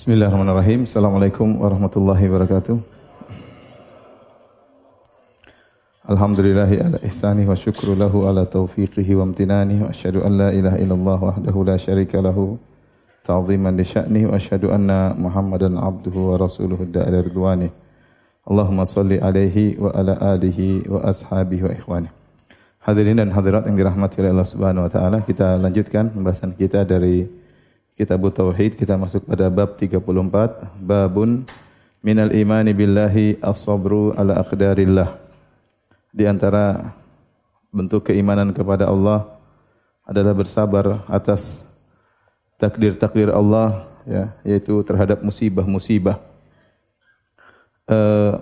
Bismillahirrahmanirrahim. Assalamualaikum warahmatullahi wabarakatuh. Alhamdulillahi ala ihsanih wa syukru lahu ala taufiqihi wa amtinanih wa asyhadu an la ilaha illallah wahdahu la syarika lahu ta'ziman li sya'nih wa asyhadu anna Muhammadan abduhu wa rasuluhu da'ila ridwanih. Allahumma salli alaihi wa ala alihi wa ashabihi wa ikhwanih. Hadirin dan hadirat yang dirahmati oleh Allah Subhanahu wa taala, kita lanjutkan pembahasan kita dari Kitab Tauhid. Kita masuk pada bab 34, babun minal imani billahi as-sabru ala aqdarillah. Di antara bentuk keimanan kepada Allah adalah bersabar atas takdir-takdir Allah ya, yaitu terhadap musibah-musibah. Uh,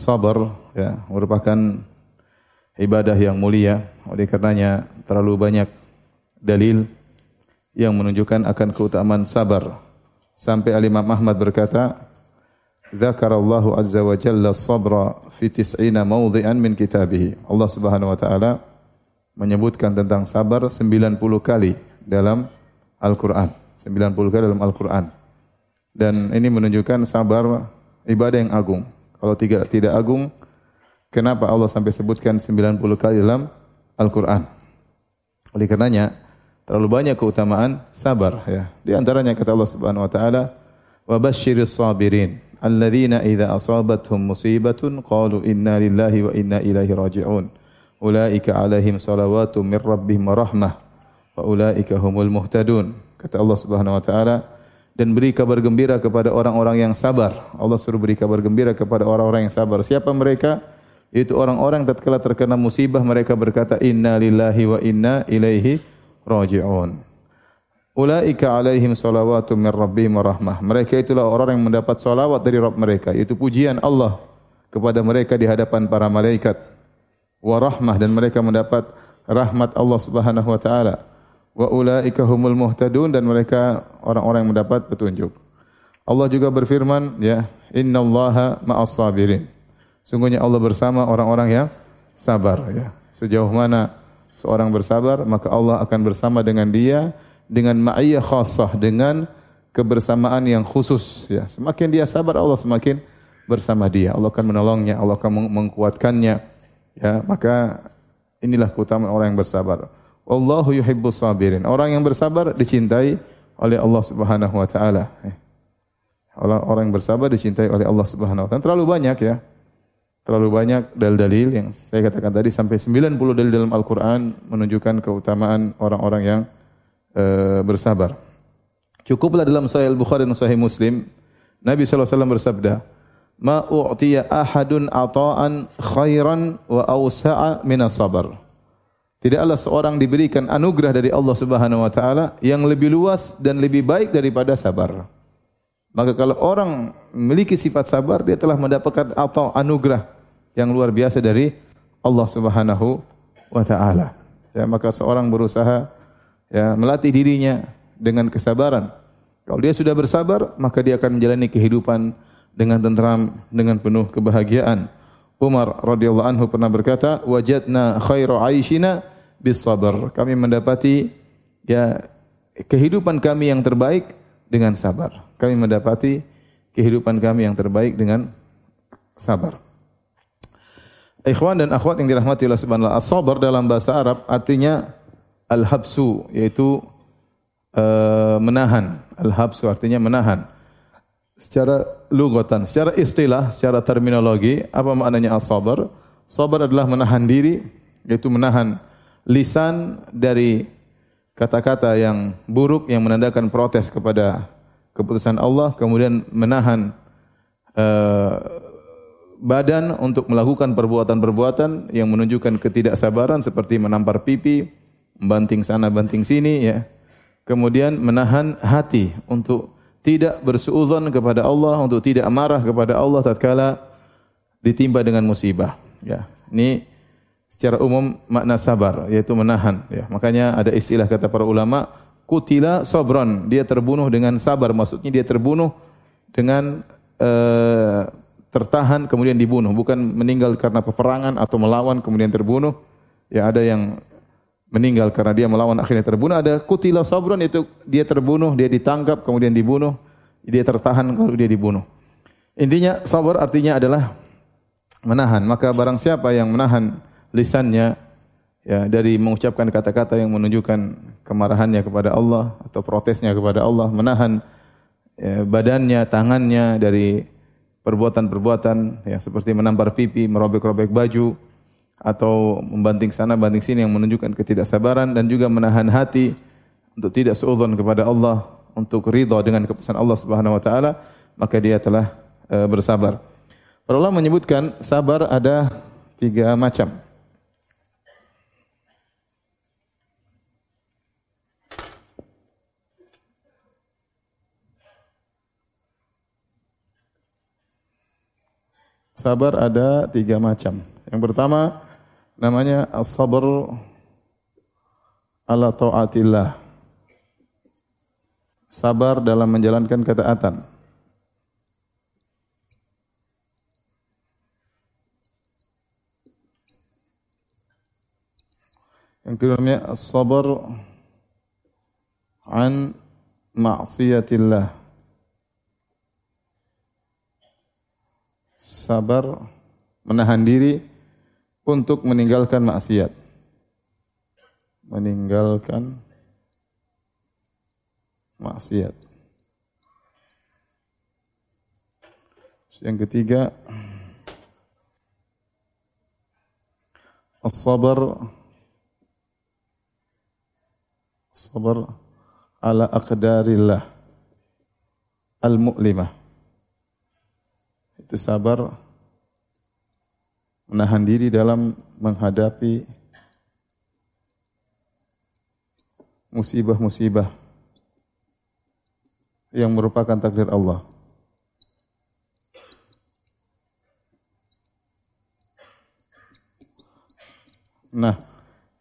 sabar ya merupakan ibadah yang mulia. Oleh karenanya terlalu banyak dalil yang menunjukkan akan keutamaan sabar. Sampai Al-Imam Ahmad berkata, Zakarallahu azza wa jalla sabra fi tis'ina mawdhi'an min kitabih. Allah Subhanahu wa taala menyebutkan tentang sabar 90 kali dalam Al-Qur'an. 90 kali dalam Al-Qur'an. Dan ini menunjukkan sabar ibadah yang agung. Kalau tidak tidak agung, Kenapa Allah sampai sebutkan 90 kali dalam Al-Quran? Oleh karenanya, terlalu banyak keutamaan sabar. Ya. Di antaranya kata Allah Subhanahu Wa Taala, wa basyiris sabirin alladzina idza asabathum musibatun qalu inna lillahi wa inna ilaihi raji'un ulaika alaihim salawatu min rabbihim rahmah wa ulaika humul muhtadun kata Allah Subhanahu wa taala dan beri kabar gembira kepada orang-orang yang sabar Allah suruh beri kabar gembira kepada orang-orang yang sabar siapa mereka itu orang-orang tatkala terkena musibah mereka berkata inna lillahi wa inna ilaihi raji'un. Ulaika alaihim salawatu min rabbihim rahmah. Mereka itulah orang yang mendapat salawat dari Rabb mereka, itu pujian Allah kepada mereka di hadapan para malaikat. Wa rahmah dan mereka mendapat rahmat Allah Subhanahu wa taala. Wa ulaika humul muhtadun dan mereka orang-orang yang mendapat petunjuk. Allah juga berfirman, ya, innallaha ma'as sabirin. Sungguhnya Allah bersama orang-orang yang sabar ya. Sejauh mana seorang bersabar, maka Allah akan bersama dengan dia dengan ma'iyah khassah dengan kebersamaan yang khusus ya. Semakin dia sabar Allah semakin bersama dia. Allah akan menolongnya, Allah akan mengkuatkannya. Ya, maka inilah keutamaan orang yang bersabar. Wallahu yuhibbus sabirin. Orang yang bersabar dicintai oleh Allah Subhanahu wa taala. Orang orang yang bersabar dicintai oleh Allah Subhanahu wa taala. Terlalu banyak ya terlalu banyak dalil-dalil yang saya katakan tadi sampai 90 dalil dalam Al-Qur'an menunjukkan keutamaan orang-orang yang e, bersabar. Cukuplah dalam Sahih Al-Bukhari dan Sahih Muslim Nabi SAW bersabda, "Ma u'tiya ahadun ata'an khairan wa awsa'a min sabar." Tidaklah seorang diberikan anugerah dari Allah Subhanahu wa taala yang lebih luas dan lebih baik daripada sabar. Maka kalau orang memiliki sifat sabar, dia telah mendapatkan atau anugerah yang luar biasa dari Allah Subhanahu wa taala. Ya, maka seorang berusaha ya melatih dirinya dengan kesabaran. Kalau dia sudah bersabar, maka dia akan menjalani kehidupan dengan tentram, dengan penuh kebahagiaan. Umar radhiyallahu anhu pernah berkata, "Wajadna khairu aishina bis sabr." Kami mendapati ya kehidupan kami yang terbaik dengan sabar. Kami mendapati kehidupan kami yang terbaik dengan sabar. Ikhwan dan akhwat yang dirahmati Allah Subhanahu wa taala, dalam bahasa Arab artinya al-habsu yaitu uh, menahan. Al-habsu artinya menahan. Secara lugatan, secara istilah, secara terminologi, apa maknanya as-sabar? Sabar adalah menahan diri, yaitu menahan lisan dari kata-kata yang buruk yang menandakan protes kepada keputusan Allah, kemudian menahan uh, badan untuk melakukan perbuatan-perbuatan yang menunjukkan ketidaksabaran seperti menampar pipi, banting sana banting sini ya. Kemudian menahan hati untuk tidak bersuudzon kepada Allah, untuk tidak marah kepada Allah tatkala ditimpa dengan musibah ya. Ini secara umum makna sabar yaitu menahan ya. Makanya ada istilah kata para ulama kutila sobron, dia terbunuh dengan sabar maksudnya dia terbunuh dengan uh, tertahan kemudian dibunuh, bukan meninggal karena peperangan atau melawan kemudian terbunuh. Ya ada yang meninggal karena dia melawan akhirnya terbunuh, ada kutila sabron itu dia terbunuh, dia ditangkap kemudian dibunuh Dia tertahan kalau dia dibunuh. Intinya sabar artinya adalah menahan. Maka barang siapa yang menahan lisannya ya dari mengucapkan kata-kata yang menunjukkan kemarahannya kepada Allah atau protesnya kepada Allah, menahan ya, badannya, tangannya dari perbuatan-perbuatan yang seperti menampar pipi, merobek-robek baju atau membanting sana banting sini yang menunjukkan ketidaksabaran dan juga menahan hati untuk tidak seudon kepada Allah untuk ridha dengan keputusan Allah Subhanahu wa taala, maka dia telah e, bersabar. Para ulama menyebutkan sabar ada tiga macam. Sabar ada tiga macam. Yang pertama namanya as-sabr ala taatillah sabar dalam menjalankan ketaatan. Yang kedua as-sabar an ma'siyatillah. Sabar menahan diri untuk meninggalkan maksiat. Meninggalkan maksiat. Yang ketiga, as-sabar sabar ala aqdarillah al-mu'limah. Itu sabar. Menahan diri dalam menghadapi musibah-musibah yang merupakan takdir Allah. Nah,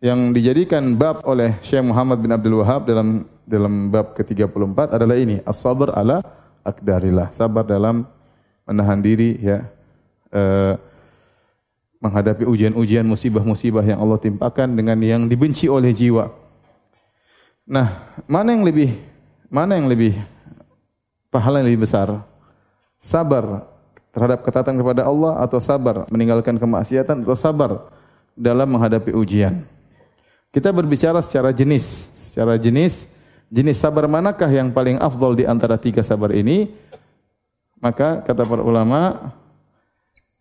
yang dijadikan bab oleh Syekh Muhammad bin Abdul Wahab dalam dalam bab ke-34 adalah ini, as-sabr ala akdarillah, sabar dalam menahan diri ya eh, menghadapi ujian-ujian musibah-musibah yang Allah timpakan dengan yang dibenci oleh jiwa. Nah, mana yang lebih mana yang lebih pahala yang lebih besar? Sabar terhadap ketaatan kepada Allah atau sabar meninggalkan kemaksiatan atau sabar dalam menghadapi ujian? Kita berbicara secara jenis, secara jenis, jenis sabar manakah yang paling afdol di antara tiga sabar ini? Maka kata para ulama,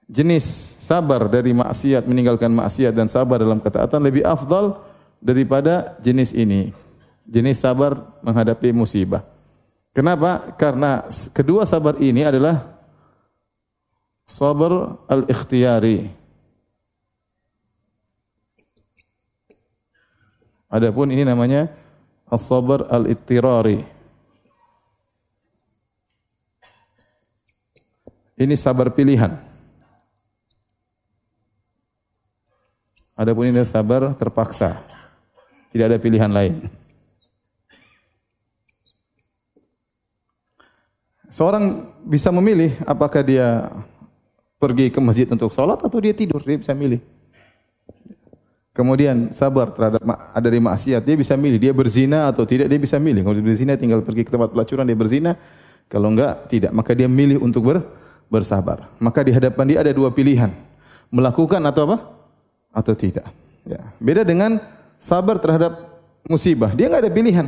jenis sabar dari maksiat meninggalkan maksiat dan sabar dalam ketaatan lebih afdal daripada jenis ini. Jenis sabar menghadapi musibah. Kenapa? Karena kedua sabar ini adalah sabar al-ikhtiyari. Adapun ini namanya as-sabar al-ittirari. Ini sabar pilihan. Adapun ini sabar terpaksa. Tidak ada pilihan lain. Seorang bisa memilih apakah dia pergi ke masjid untuk sholat atau dia tidur, dia bisa milih. Kemudian sabar terhadap ada dari maksiat, dia bisa milih. Dia berzina atau tidak, dia bisa milih. Kalau dia berzina tinggal pergi ke tempat pelacuran, dia berzina. Kalau enggak, tidak. Maka dia milih untuk ber, bersabar. Maka di hadapan dia ada dua pilihan. Melakukan atau apa? Atau tidak. Ya. Beda dengan sabar terhadap musibah. Dia enggak ada pilihan.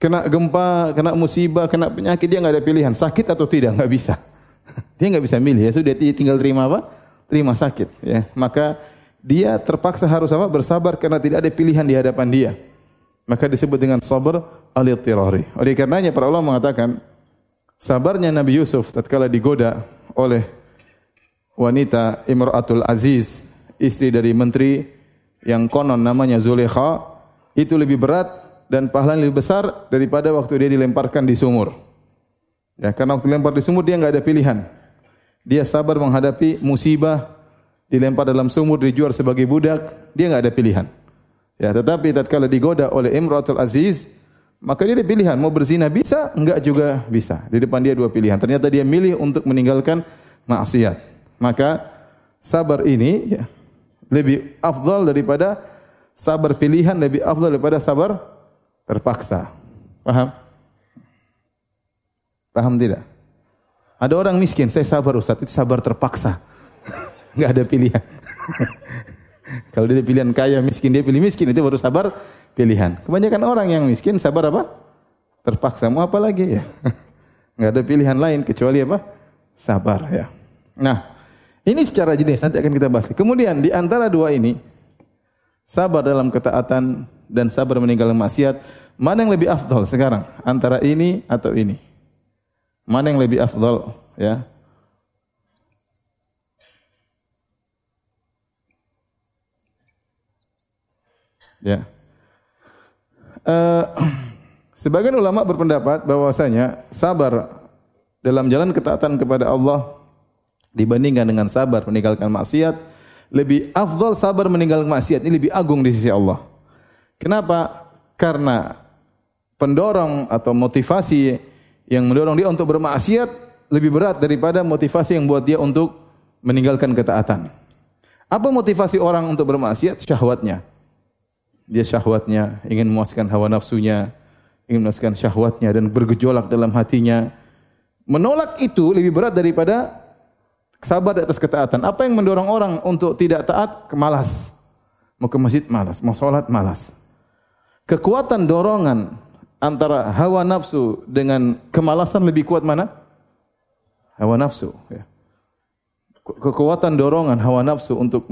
Kena gempa, kena musibah, kena penyakit, dia nggak ada pilihan. Sakit atau tidak, nggak bisa. Dia nggak bisa milih. Ya sudah tinggal terima apa? Terima sakit. Ya, maka dia terpaksa harus apa? Bersabar karena tidak ada pilihan di hadapan dia. Maka disebut dengan sabar al-ittirari. Oleh karenanya para ulama mengatakan sabarnya Nabi Yusuf tatkala digoda oleh wanita Imratul Aziz, istri dari menteri yang konon namanya Zulekha, itu lebih berat dan pahala lebih besar daripada waktu dia dilemparkan di sumur. Ya, karena waktu dilempar di sumur dia nggak ada pilihan. Dia sabar menghadapi musibah, dilempar dalam sumur, dijual sebagai budak, dia nggak ada pilihan. Ya, tetapi tatkala digoda oleh Imratul Aziz, maka dia ada pilihan, mau berzina bisa, enggak juga bisa. Di depan dia dua pilihan. Ternyata dia milih untuk meninggalkan maksiat. Maka sabar ini ya, lebih afdal daripada sabar pilihan lebih afdal daripada sabar terpaksa. Paham? Paham tidak? Ada orang miskin, saya sabar Ustaz, itu sabar terpaksa. Enggak ada pilihan. Kalau dia pilihan kaya miskin, dia pilih miskin, itu baru sabar pilihan. Kebanyakan orang yang miskin sabar apa? Terpaksa. Mau apa lagi ya? Enggak ada pilihan lain kecuali apa? Sabar ya. Nah, ini secara jenis nanti akan kita bahas. Kemudian di antara dua ini, sabar dalam ketaatan dan sabar meninggalkan maksiat, mana yang lebih afdal sekarang? Antara ini atau ini? Mana yang lebih afdal ya? Ya. Uh, sebagian ulama berpendapat bahwasanya sabar dalam jalan ketaatan kepada Allah dibandingkan dengan sabar meninggalkan maksiat lebih afdal sabar meninggalkan maksiat ini lebih agung di sisi Allah. Kenapa? Karena pendorong atau motivasi yang mendorong dia untuk bermaksiat lebih berat daripada motivasi yang buat dia untuk meninggalkan ketaatan. Apa motivasi orang untuk bermaksiat? Syahwatnya. Dia syahwatnya, ingin memuaskan hawa nafsunya, ingin memuaskan syahwatnya dan bergejolak dalam hatinya. Menolak itu lebih berat daripada sabar di atas ketaatan. Apa yang mendorong orang untuk tidak taat? Kemalas. Mau ke masjid malas, mau sholat malas. Kekuatan dorongan antara hawa nafsu dengan kemalasan lebih kuat mana? Hawa nafsu. Ya. Kekuatan dorongan hawa nafsu untuk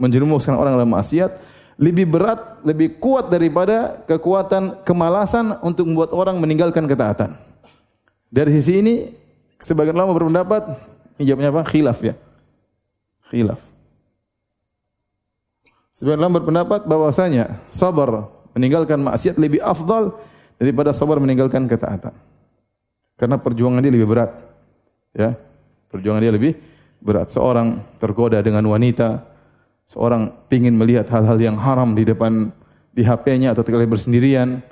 menjerumuskan orang dalam maksiat lebih berat, lebih kuat daripada kekuatan kemalasan untuk membuat orang meninggalkan ketaatan. Dari sisi ini, sebagian ulama berpendapat, ini jawabnya apa? Khilaf ya. Khilaf. Sebagian ulama berpendapat bahwasanya sabar meninggalkan maksiat lebih afdal daripada sabar meninggalkan ketaatan. Karena perjuangan dia lebih berat. Ya. Perjuangan dia lebih berat. Seorang tergoda dengan wanita, seorang ingin melihat hal-hal yang haram di depan di HP-nya atau ketika bersendirian,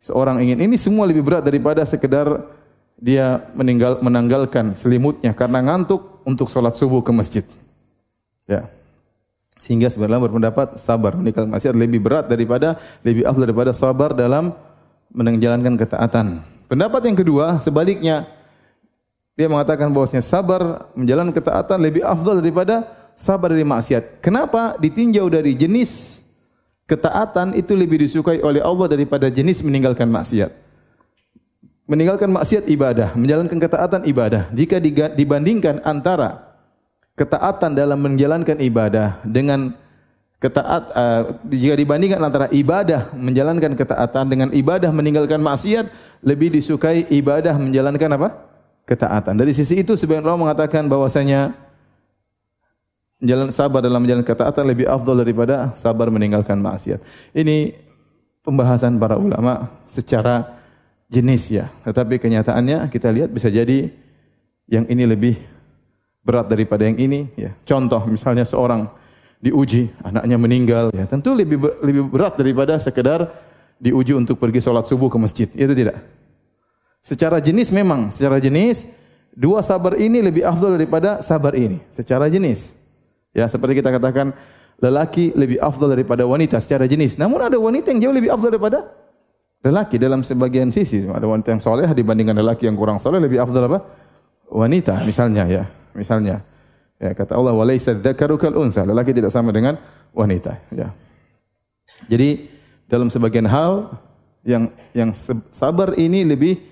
seorang ingin ini semua lebih berat daripada sekedar dia meninggal menanggalkan selimutnya karena ngantuk untuk sholat subuh ke masjid. Ya. Sehingga sebenarnya berpendapat sabar meninggalkan maksiat lebih berat daripada lebih afdal daripada sabar dalam menjalankan ketaatan. Pendapat yang kedua, sebaliknya dia mengatakan bahwasanya sabar menjalankan ketaatan lebih afdal daripada sabar dari maksiat. Kenapa? Ditinjau dari jenis ketaatan itu lebih disukai oleh Allah daripada jenis meninggalkan maksiat. Meninggalkan maksiat ibadah, menjalankan ketaatan ibadah. Jika dibandingkan antara ketaatan dalam menjalankan ibadah dengan ketaat uh, jika dibandingkan antara ibadah menjalankan ketaatan dengan ibadah meninggalkan maksiat lebih disukai ibadah menjalankan apa? ketaatan. Dari sisi itu sebagian ulama mengatakan bahwasanya jalan sabar dalam menjalankan ketaatan lebih afdal daripada sabar meninggalkan maksiat. Ini pembahasan para ulama secara jenis ya. Tetapi kenyataannya kita lihat bisa jadi yang ini lebih berat daripada yang ini ya. Contoh misalnya seorang diuji, anaknya meninggal, ya tentu lebih lebih berat daripada sekedar diuji untuk pergi sholat subuh ke masjid. Itu tidak. Secara jenis memang, secara jenis dua sabar ini lebih afdal daripada sabar ini. Secara jenis. Ya, seperti kita katakan lelaki lebih afdal daripada wanita secara jenis. Namun ada wanita yang jauh lebih afdal daripada lelaki dalam sebagian sisi. Ada wanita yang soleh dibandingkan lelaki yang kurang soleh lebih afdal apa? Wanita misalnya ya. Misalnya. Ya, kata Allah walaisa dzakaru kal unsa, lelaki tidak sama dengan wanita, ya. Jadi dalam sebagian hal yang yang sabar ini lebih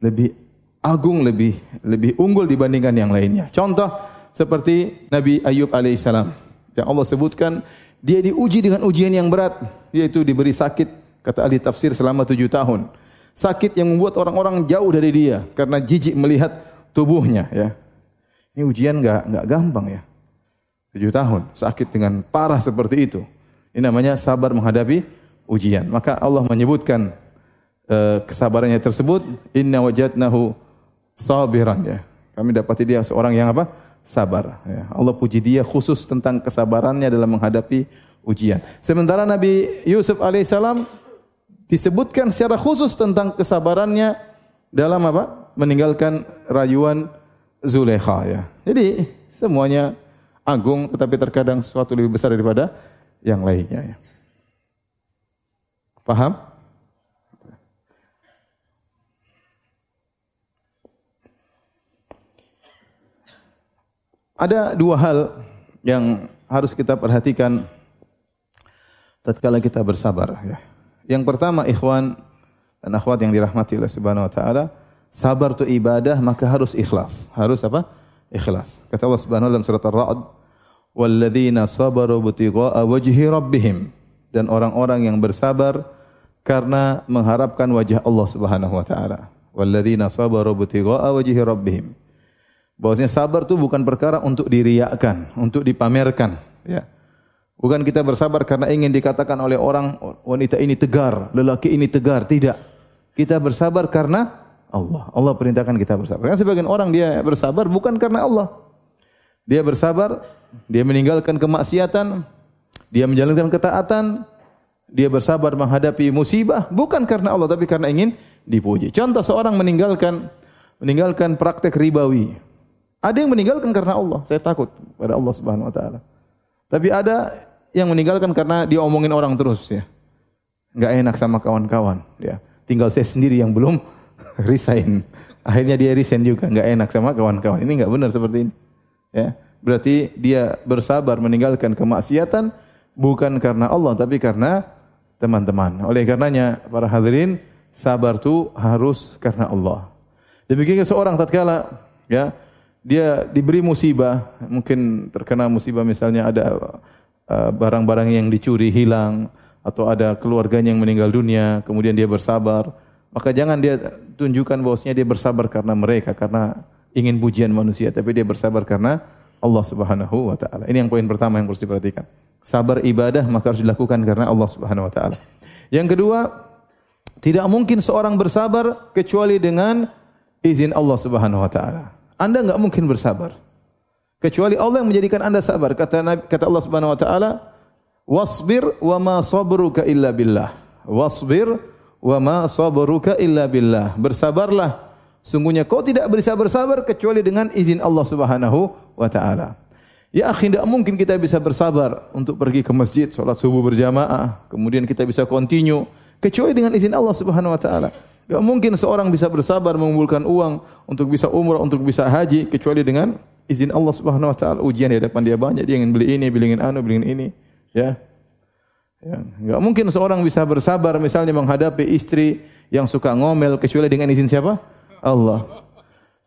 lebih agung, lebih lebih unggul dibandingkan yang lainnya. Contoh seperti Nabi Ayub alaihissalam yang Allah sebutkan dia diuji dengan ujian yang berat yaitu diberi sakit kata ahli tafsir selama tujuh tahun. Sakit yang membuat orang-orang jauh dari dia karena jijik melihat tubuhnya ya. Ini ujian nggak nggak gampang ya. Tujuh tahun sakit dengan parah seperti itu. Ini namanya sabar menghadapi ujian. Maka Allah menyebutkan uh, kesabarannya tersebut. Inna wajadnahu sabiran ya. Kami dapati dia seorang yang apa? Sabar. Ya. Allah puji dia khusus tentang kesabarannya dalam menghadapi ujian. Sementara Nabi Yusuf alaihissalam disebutkan secara khusus tentang kesabarannya dalam apa? Meninggalkan rayuan Zulekha ya. Jadi semuanya agung tetapi terkadang sesuatu lebih besar daripada yang lainnya ya. Paham? Ada dua hal yang harus kita perhatikan tatkala kita bersabar ya. Yang pertama ikhwan dan akhwat yang dirahmati oleh Subhanahu wa taala, sabar itu ibadah maka harus ikhlas. Harus apa? Ikhlas. Kata Allah Subhanahu dalam surat Ar-Ra'd, "Walladzina sabaru btigha'a wajhi rabbihim." Dan orang-orang yang bersabar karena mengharapkan wajah Allah Subhanahu wa taala. Walladzina sabaru btigha'a wajhi rabbihim Bahwasanya sabar itu bukan perkara untuk diriakan, untuk dipamerkan, ya. Bukan kita bersabar karena ingin dikatakan oleh orang wanita ini tegar, lelaki ini tegar, tidak. Kita bersabar karena Allah. Allah perintahkan kita bersabar. Karena sebagian orang dia bersabar bukan karena Allah. Dia bersabar, dia meninggalkan kemaksiatan, dia menjalankan ketaatan, dia bersabar menghadapi musibah bukan karena Allah tapi karena ingin dipuji. Contoh seorang meninggalkan meninggalkan praktek ribawi, ada yang meninggalkan karena Allah. Saya takut pada Allah Subhanahu wa taala. Tapi ada yang meninggalkan karena dia omongin orang terus ya. Enggak enak sama kawan-kawan ya. Tinggal saya sendiri yang belum resign. Akhirnya dia resign juga, enggak enak sama kawan-kawan. Ini enggak benar seperti ini. Ya. Berarti dia bersabar meninggalkan kemaksiatan bukan karena Allah tapi karena teman-teman. Oleh karenanya para hadirin sabar itu harus karena Allah. Demikian seorang tatkala ya dia diberi musibah, mungkin terkena musibah misalnya ada uh, barang-barang yang dicuri hilang atau ada keluarganya yang meninggal dunia, kemudian dia bersabar, maka jangan dia tunjukkan bahwasanya dia bersabar karena mereka karena ingin pujian manusia, tapi dia bersabar karena Allah Subhanahu wa taala. Ini yang poin pertama yang harus diperhatikan. Sabar ibadah maka harus dilakukan karena Allah Subhanahu wa taala. Yang kedua, tidak mungkin seorang bersabar kecuali dengan izin Allah Subhanahu wa taala. Anda enggak mungkin bersabar. Kecuali Allah yang menjadikan Anda sabar. Kata Nabi, kata Allah Subhanahu wa taala, "Wasbir wa ma sabruka illa billah." Wasbir wa ma sabruka illa billah. Bersabarlah. Sungguhnya kau tidak bisa bersabar kecuali dengan izin Allah Subhanahu wa taala. Ya akhi, tidak mungkin kita bisa bersabar untuk pergi ke masjid, sholat subuh berjamaah, kemudian kita bisa continue, kecuali dengan izin Allah Subhanahu wa taala. Gak mungkin seorang bisa bersabar mengumpulkan uang untuk bisa umrah, untuk bisa haji kecuali dengan izin Allah Subhanahu wa taala. Ujian di depan dia banyak, dia ingin beli ini, beli anu, beli ini, ya. Ya, enggak mungkin seorang bisa bersabar misalnya menghadapi istri yang suka ngomel kecuali dengan izin siapa? Allah.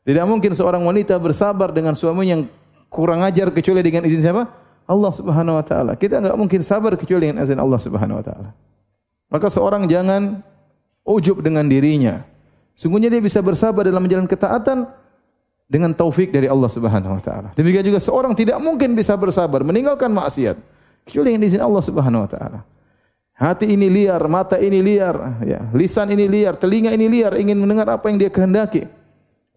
Tidak mungkin seorang wanita bersabar dengan suami yang kurang ajar kecuali dengan izin siapa? Allah Subhanahu wa taala. Kita enggak mungkin sabar kecuali dengan izin Allah Subhanahu wa taala. Maka seorang jangan ujub dengan dirinya. Sungguhnya dia bisa bersabar dalam menjalankan ketaatan dengan taufik dari Allah Subhanahu wa taala. Demikian juga seorang tidak mungkin bisa bersabar meninggalkan maksiat kecuali dengan izin Allah Subhanahu wa taala. Hati ini liar, mata ini liar, ya, lisan ini liar, telinga ini liar, ingin mendengar apa yang dia kehendaki.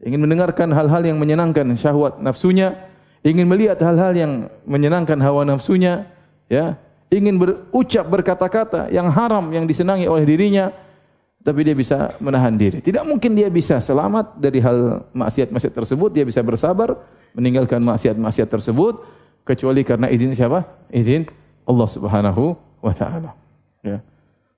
Ingin mendengarkan hal-hal yang menyenangkan syahwat nafsunya, ingin melihat hal-hal yang menyenangkan hawa nafsunya, ya, ingin berucap berkata-kata yang haram yang disenangi oleh dirinya, tapi dia bisa menahan diri. Tidak mungkin dia bisa selamat dari hal maksiat-maksiat tersebut, dia bisa bersabar meninggalkan maksiat-maksiat tersebut kecuali karena izin siapa? Izin Allah Subhanahu wa taala. Ya.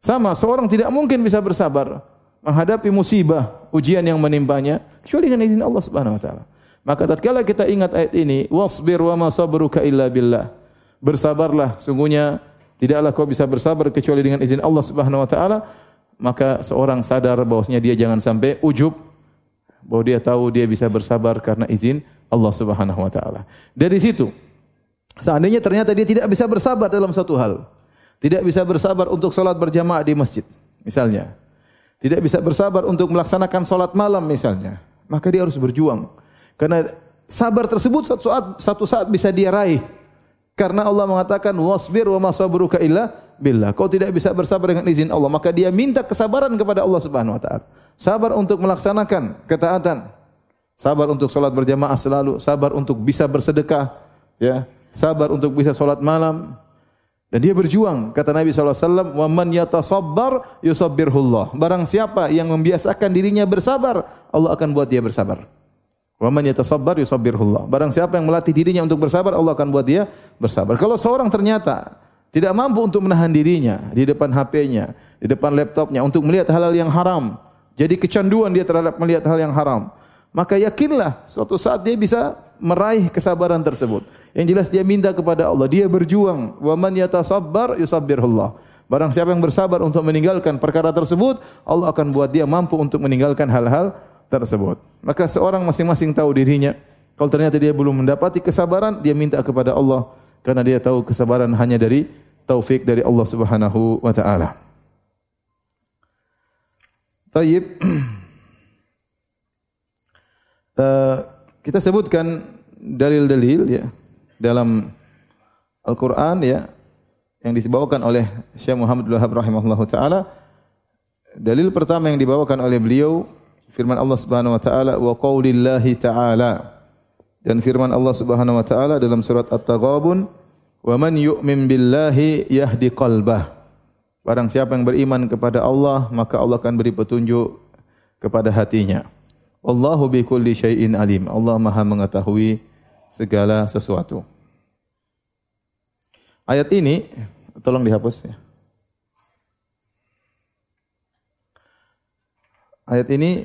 Sama seorang tidak mungkin bisa bersabar menghadapi musibah, ujian yang menimpanya kecuali dengan izin Allah Subhanahu wa taala. Maka tatkala kita ingat ayat ini, wasbir wa ma sabruka illa billah. Bersabarlah, sungguhnya tidaklah kau bisa bersabar kecuali dengan izin Allah Subhanahu wa taala maka seorang sadar bahwasanya dia jangan sampai ujub bahwa dia tahu dia bisa bersabar karena izin Allah Subhanahu wa taala. Dari situ seandainya ternyata dia tidak bisa bersabar dalam satu hal, tidak bisa bersabar untuk salat berjamaah di masjid misalnya. Tidak bisa bersabar untuk melaksanakan salat malam misalnya, maka dia harus berjuang. Karena sabar tersebut suatu saat satu saat bisa dia raih. Karena Allah mengatakan wasbir wa ma sabruka illa billah. Kau tidak bisa bersabar dengan izin Allah, maka dia minta kesabaran kepada Allah Subhanahu wa taala. Sabar untuk melaksanakan ketaatan. Sabar untuk salat berjamaah selalu, sabar untuk bisa bersedekah, ya. Sabar untuk bisa salat malam. Dan dia berjuang, kata Nabi SAW, "Wa man yatasabbar yusabbirhullah." Barang siapa yang membiasakan dirinya bersabar, Allah akan buat dia bersabar. Wa man yatasabbar yusabbirhullah. Barang siapa yang melatih dirinya untuk bersabar, Allah akan buat dia bersabar. Kalau seorang ternyata tidak mampu untuk menahan dirinya di depan HP-nya, di depan laptopnya untuk melihat hal-hal yang haram. Jadi kecanduan dia terhadap melihat hal yang haram. maka yakinlah suatu saat dia bisa meraih kesabaran tersebut. Yang jelas dia minta kepada Allah, dia berjuang. Wa man yatasabbar yusabbirullah. Barang siapa yang bersabar untuk meninggalkan perkara tersebut, Allah akan buat dia mampu untuk meninggalkan hal-hal tersebut. Maka seorang masing-masing tahu dirinya. Kalau ternyata dia belum mendapati kesabaran, dia minta kepada Allah karena dia tahu kesabaran hanya dari taufik dari Allah Subhanahu wa taala. Tayyib. Uh, kita sebutkan dalil-dalil ya dalam Al-Qur'an ya yang dibawakan oleh Syekh Muhammad Wahab rahimahullahu taala. Dalil pertama yang dibawakan oleh beliau firman Allah Subhanahu wa taala wa qaulillahi taala dan firman Allah Subhanahu wa taala dalam surat At-Taghabun wa man yu'min billahi yahdi qalbah Barang siapa yang beriman kepada Allah maka Allah akan beri petunjuk kepada hatinya. Wallahu bi kulli syai'in alim. Allah Maha mengetahui segala sesuatu. Ayat ini tolong dihapus ya. Ayat ini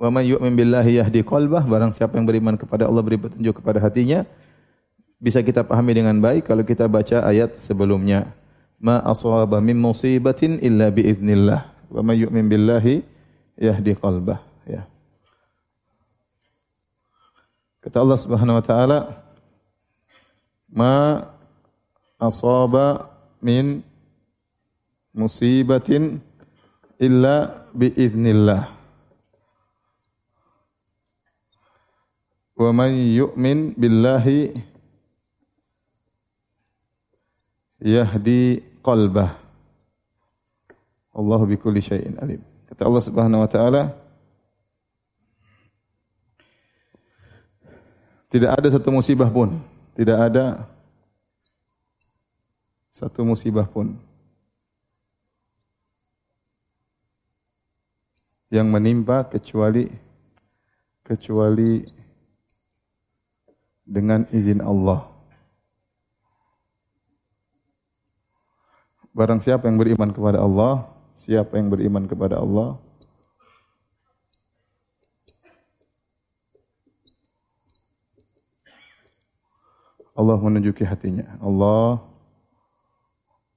wa may yu'min billahi yahdi qalbah barang siapa yang beriman kepada Allah beri petunjuk kepada hatinya bisa kita pahami dengan baik kalau kita baca ayat sebelumnya ma asaba min musibatin illa bi idznillah wa may yu'min billahi yahdi qalbah ya Kata Allah Subhanahu wa taala, "Ma asaba min musibatin illa bi iznillah." Wa man yu'min billahi yahdi qalbah. Allahu bi kulli syai'in alim. Kata Allah Subhanahu wa taala, Tidak ada satu musibah pun, tidak ada satu musibah pun yang menimpa kecuali kecuali dengan izin Allah. Barang siapa yang beriman kepada Allah, siapa yang beriman kepada Allah, Allah menunjuki hatinya. Allah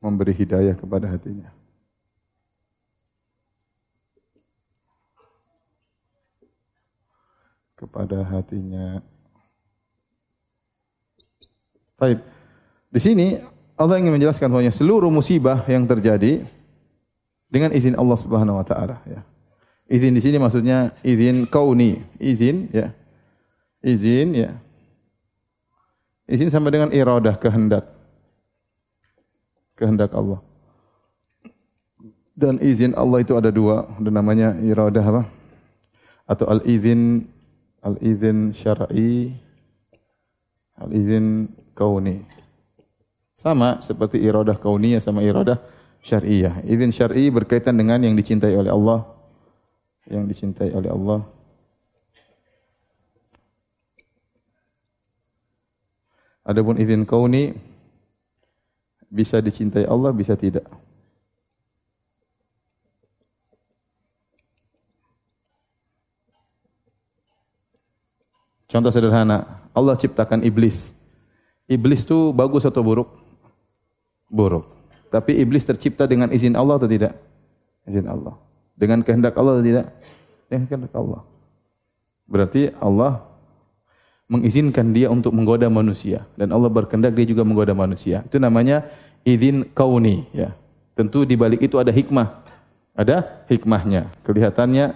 memberi hidayah kepada hatinya. Kepada hatinya. Baik. Di sini Allah ingin menjelaskan bahwa seluruh musibah yang terjadi dengan izin Allah Subhanahu wa taala ya. Izin di sini maksudnya izin kauni, izin ya. Izin ya Izin sama dengan iradah, kehendak. Kehendak Allah. Dan izin Allah itu ada dua, ada namanya iradah apa? Atau al-izin al-izin syar'i, al-izin kauni. Sama seperti iradah kauniyah sama iradah syar'iyah. Izin syar'i berkaitan dengan yang dicintai oleh Allah, yang dicintai oleh Allah Adapun izin kauni bisa dicintai Allah, bisa tidak. Contoh sederhana, Allah ciptakan iblis. Iblis itu bagus atau buruk? Buruk. Tapi iblis tercipta dengan izin Allah atau tidak? Izin Allah. Dengan kehendak Allah atau tidak? Dengan kehendak Allah. Berarti Allah mengizinkan dia untuk menggoda manusia dan Allah berkehendak dia juga menggoda manusia. Itu namanya izin kauni ya. Tentu di balik itu ada hikmah. Ada hikmahnya. Kelihatannya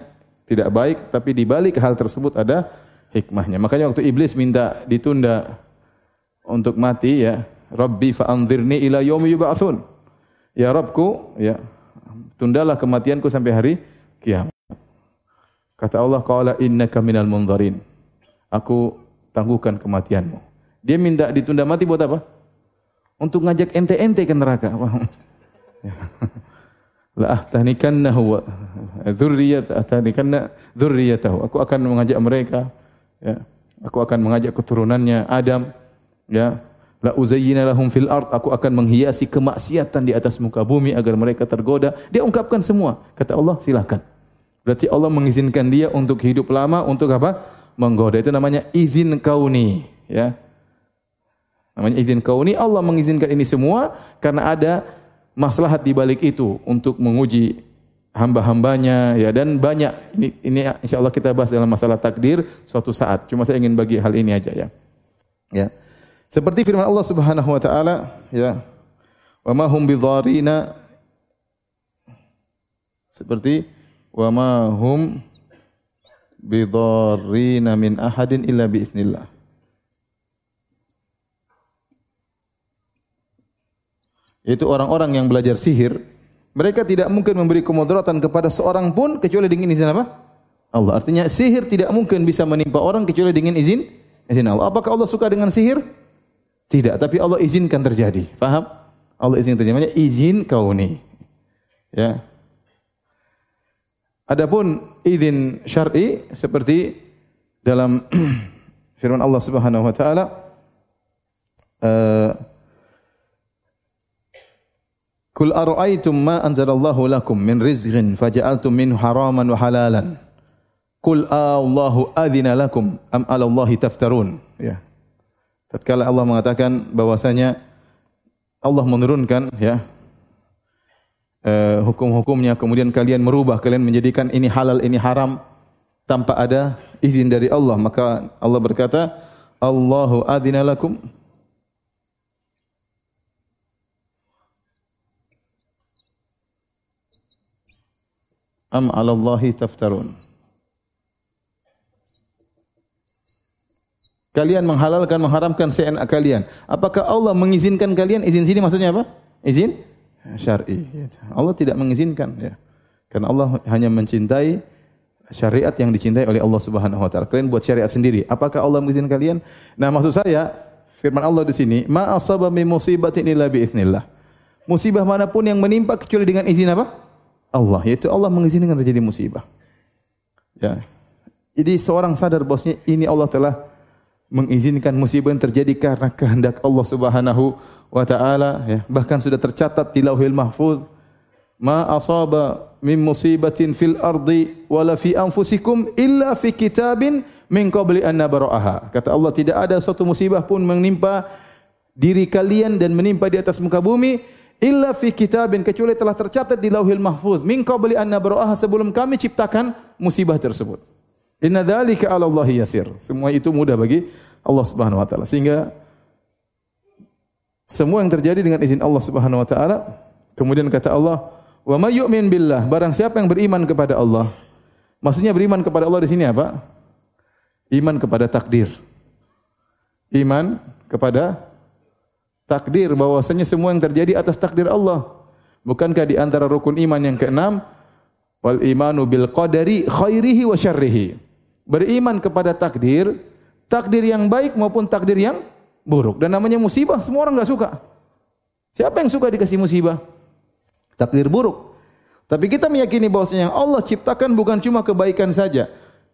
tidak baik tapi di balik hal tersebut ada hikmahnya. Makanya waktu iblis minta ditunda untuk mati ya, Rabbi fa'anzirni ila yaumi yub'atsun. Ya Rabbku, ya tundalah kematianku sampai hari kiamat. Kata Allah, qala innaka minal munzarin. Aku tangguhkan kematianmu. Dia minta ditunda mati buat apa? Untuk ngajak ente-ente ke neraka. La ahtanikannahu wa dzurriyyat ahtanikanna dzurriyyatahu. Aku akan mengajak mereka ya. Aku akan mengajak keturunannya Adam ya. La uzayyina lahum fil ard. Aku akan menghiasi kemaksiatan di atas muka bumi agar mereka tergoda. Dia ungkapkan semua. Kata Allah, silakan. Berarti Allah mengizinkan dia untuk hidup lama untuk apa? Menggoda. Itu namanya izin kauni, ya. Namanya izin kauni. Allah mengizinkan ini semua karena ada maslahat di balik itu untuk menguji hamba-hambanya ya dan banyak ini ini insyaallah kita bahas dalam masalah takdir suatu saat. Cuma saya ingin bagi hal ini aja ya. Ya. Seperti firman Allah Subhanahu wa taala ya. Wa ma hum bidharina seperti wa ma hum bidharrina min ahadin illa biiznillah. Itu orang-orang yang belajar sihir, mereka tidak mungkin memberi kemudaratan kepada seorang pun kecuali dengan izin apa? Allah. Artinya sihir tidak mungkin bisa menimpa orang kecuali dengan izin izin Allah. Apakah Allah suka dengan sihir? Tidak, tapi Allah izinkan terjadi. Faham? Allah izinkan terjadi. Namanya izin kauni. Ya. Adapun izin syar'i seperti dalam firman Allah Subhanahu wa taala uh, Kul ara'aytum ma anzalallahu lakum min rizqin faja'altum minhu haraman wa halalan Kul Allahu adzina lakum am 'ala Allahi taftarun ya Tatkala Allah mengatakan bahwasanya Allah menurunkan ya uh, hukum-hukumnya kemudian kalian merubah kalian menjadikan ini halal ini haram tanpa ada izin dari Allah maka Allah berkata Allahu adzina lakum. Am 'ala Allahi taftarun Kalian menghalalkan mengharamkan seenak kalian. Apakah Allah mengizinkan kalian? Izin sini maksudnya apa? Izin syar'i. Allah tidak mengizinkan ya. Karena Allah hanya mencintai syariat yang dicintai oleh Allah Subhanahu wa taala. Kalian buat syariat sendiri. Apakah Allah mengizinkan kalian? Nah, maksud saya firman Allah di sini, "Ma asaba min musibatin illa bi idznillah." Musibah mana pun yang menimpa kecuali dengan izin apa? Allah, yaitu Allah mengizinkan terjadi musibah. Ya. Jadi seorang sadar bosnya ini Allah telah mengizinkan musibah yang terjadi karena kehendak Allah Subhanahu wa taala ya. Bahkan sudah tercatat di Lauhil Mahfuz ma asaba min musibatin fil ardi wala fi anfusikum illa fi kitabin min qabli an nabra'aha. Kata Allah tidak ada suatu musibah pun menimpa diri kalian dan menimpa di atas muka bumi illa fi kitabin kecuali telah tercatat di Lauhil Mahfuz min qabli an nabra'aha sebelum kami ciptakan musibah tersebut. Inna dzalika 'ala Allah yasir. Semua itu mudah bagi Allah Subhanahu wa taala. Sehingga semua yang terjadi dengan izin Allah Subhanahu wa taala. Kemudian kata Allah, "Wa may yu'min billah." Barang siapa yang beriman kepada Allah. Maksudnya beriman kepada Allah di sini apa? Iman kepada takdir. Iman kepada takdir bahwasanya semua yang terjadi atas takdir Allah. Bukankah di antara rukun iman yang keenam wal imanu bil qadari khairihi wa syarrihi beriman kepada takdir, takdir yang baik maupun takdir yang buruk. Dan namanya musibah, semua orang nggak suka. Siapa yang suka dikasih musibah? Takdir buruk. Tapi kita meyakini bahwasanya yang Allah ciptakan bukan cuma kebaikan saja.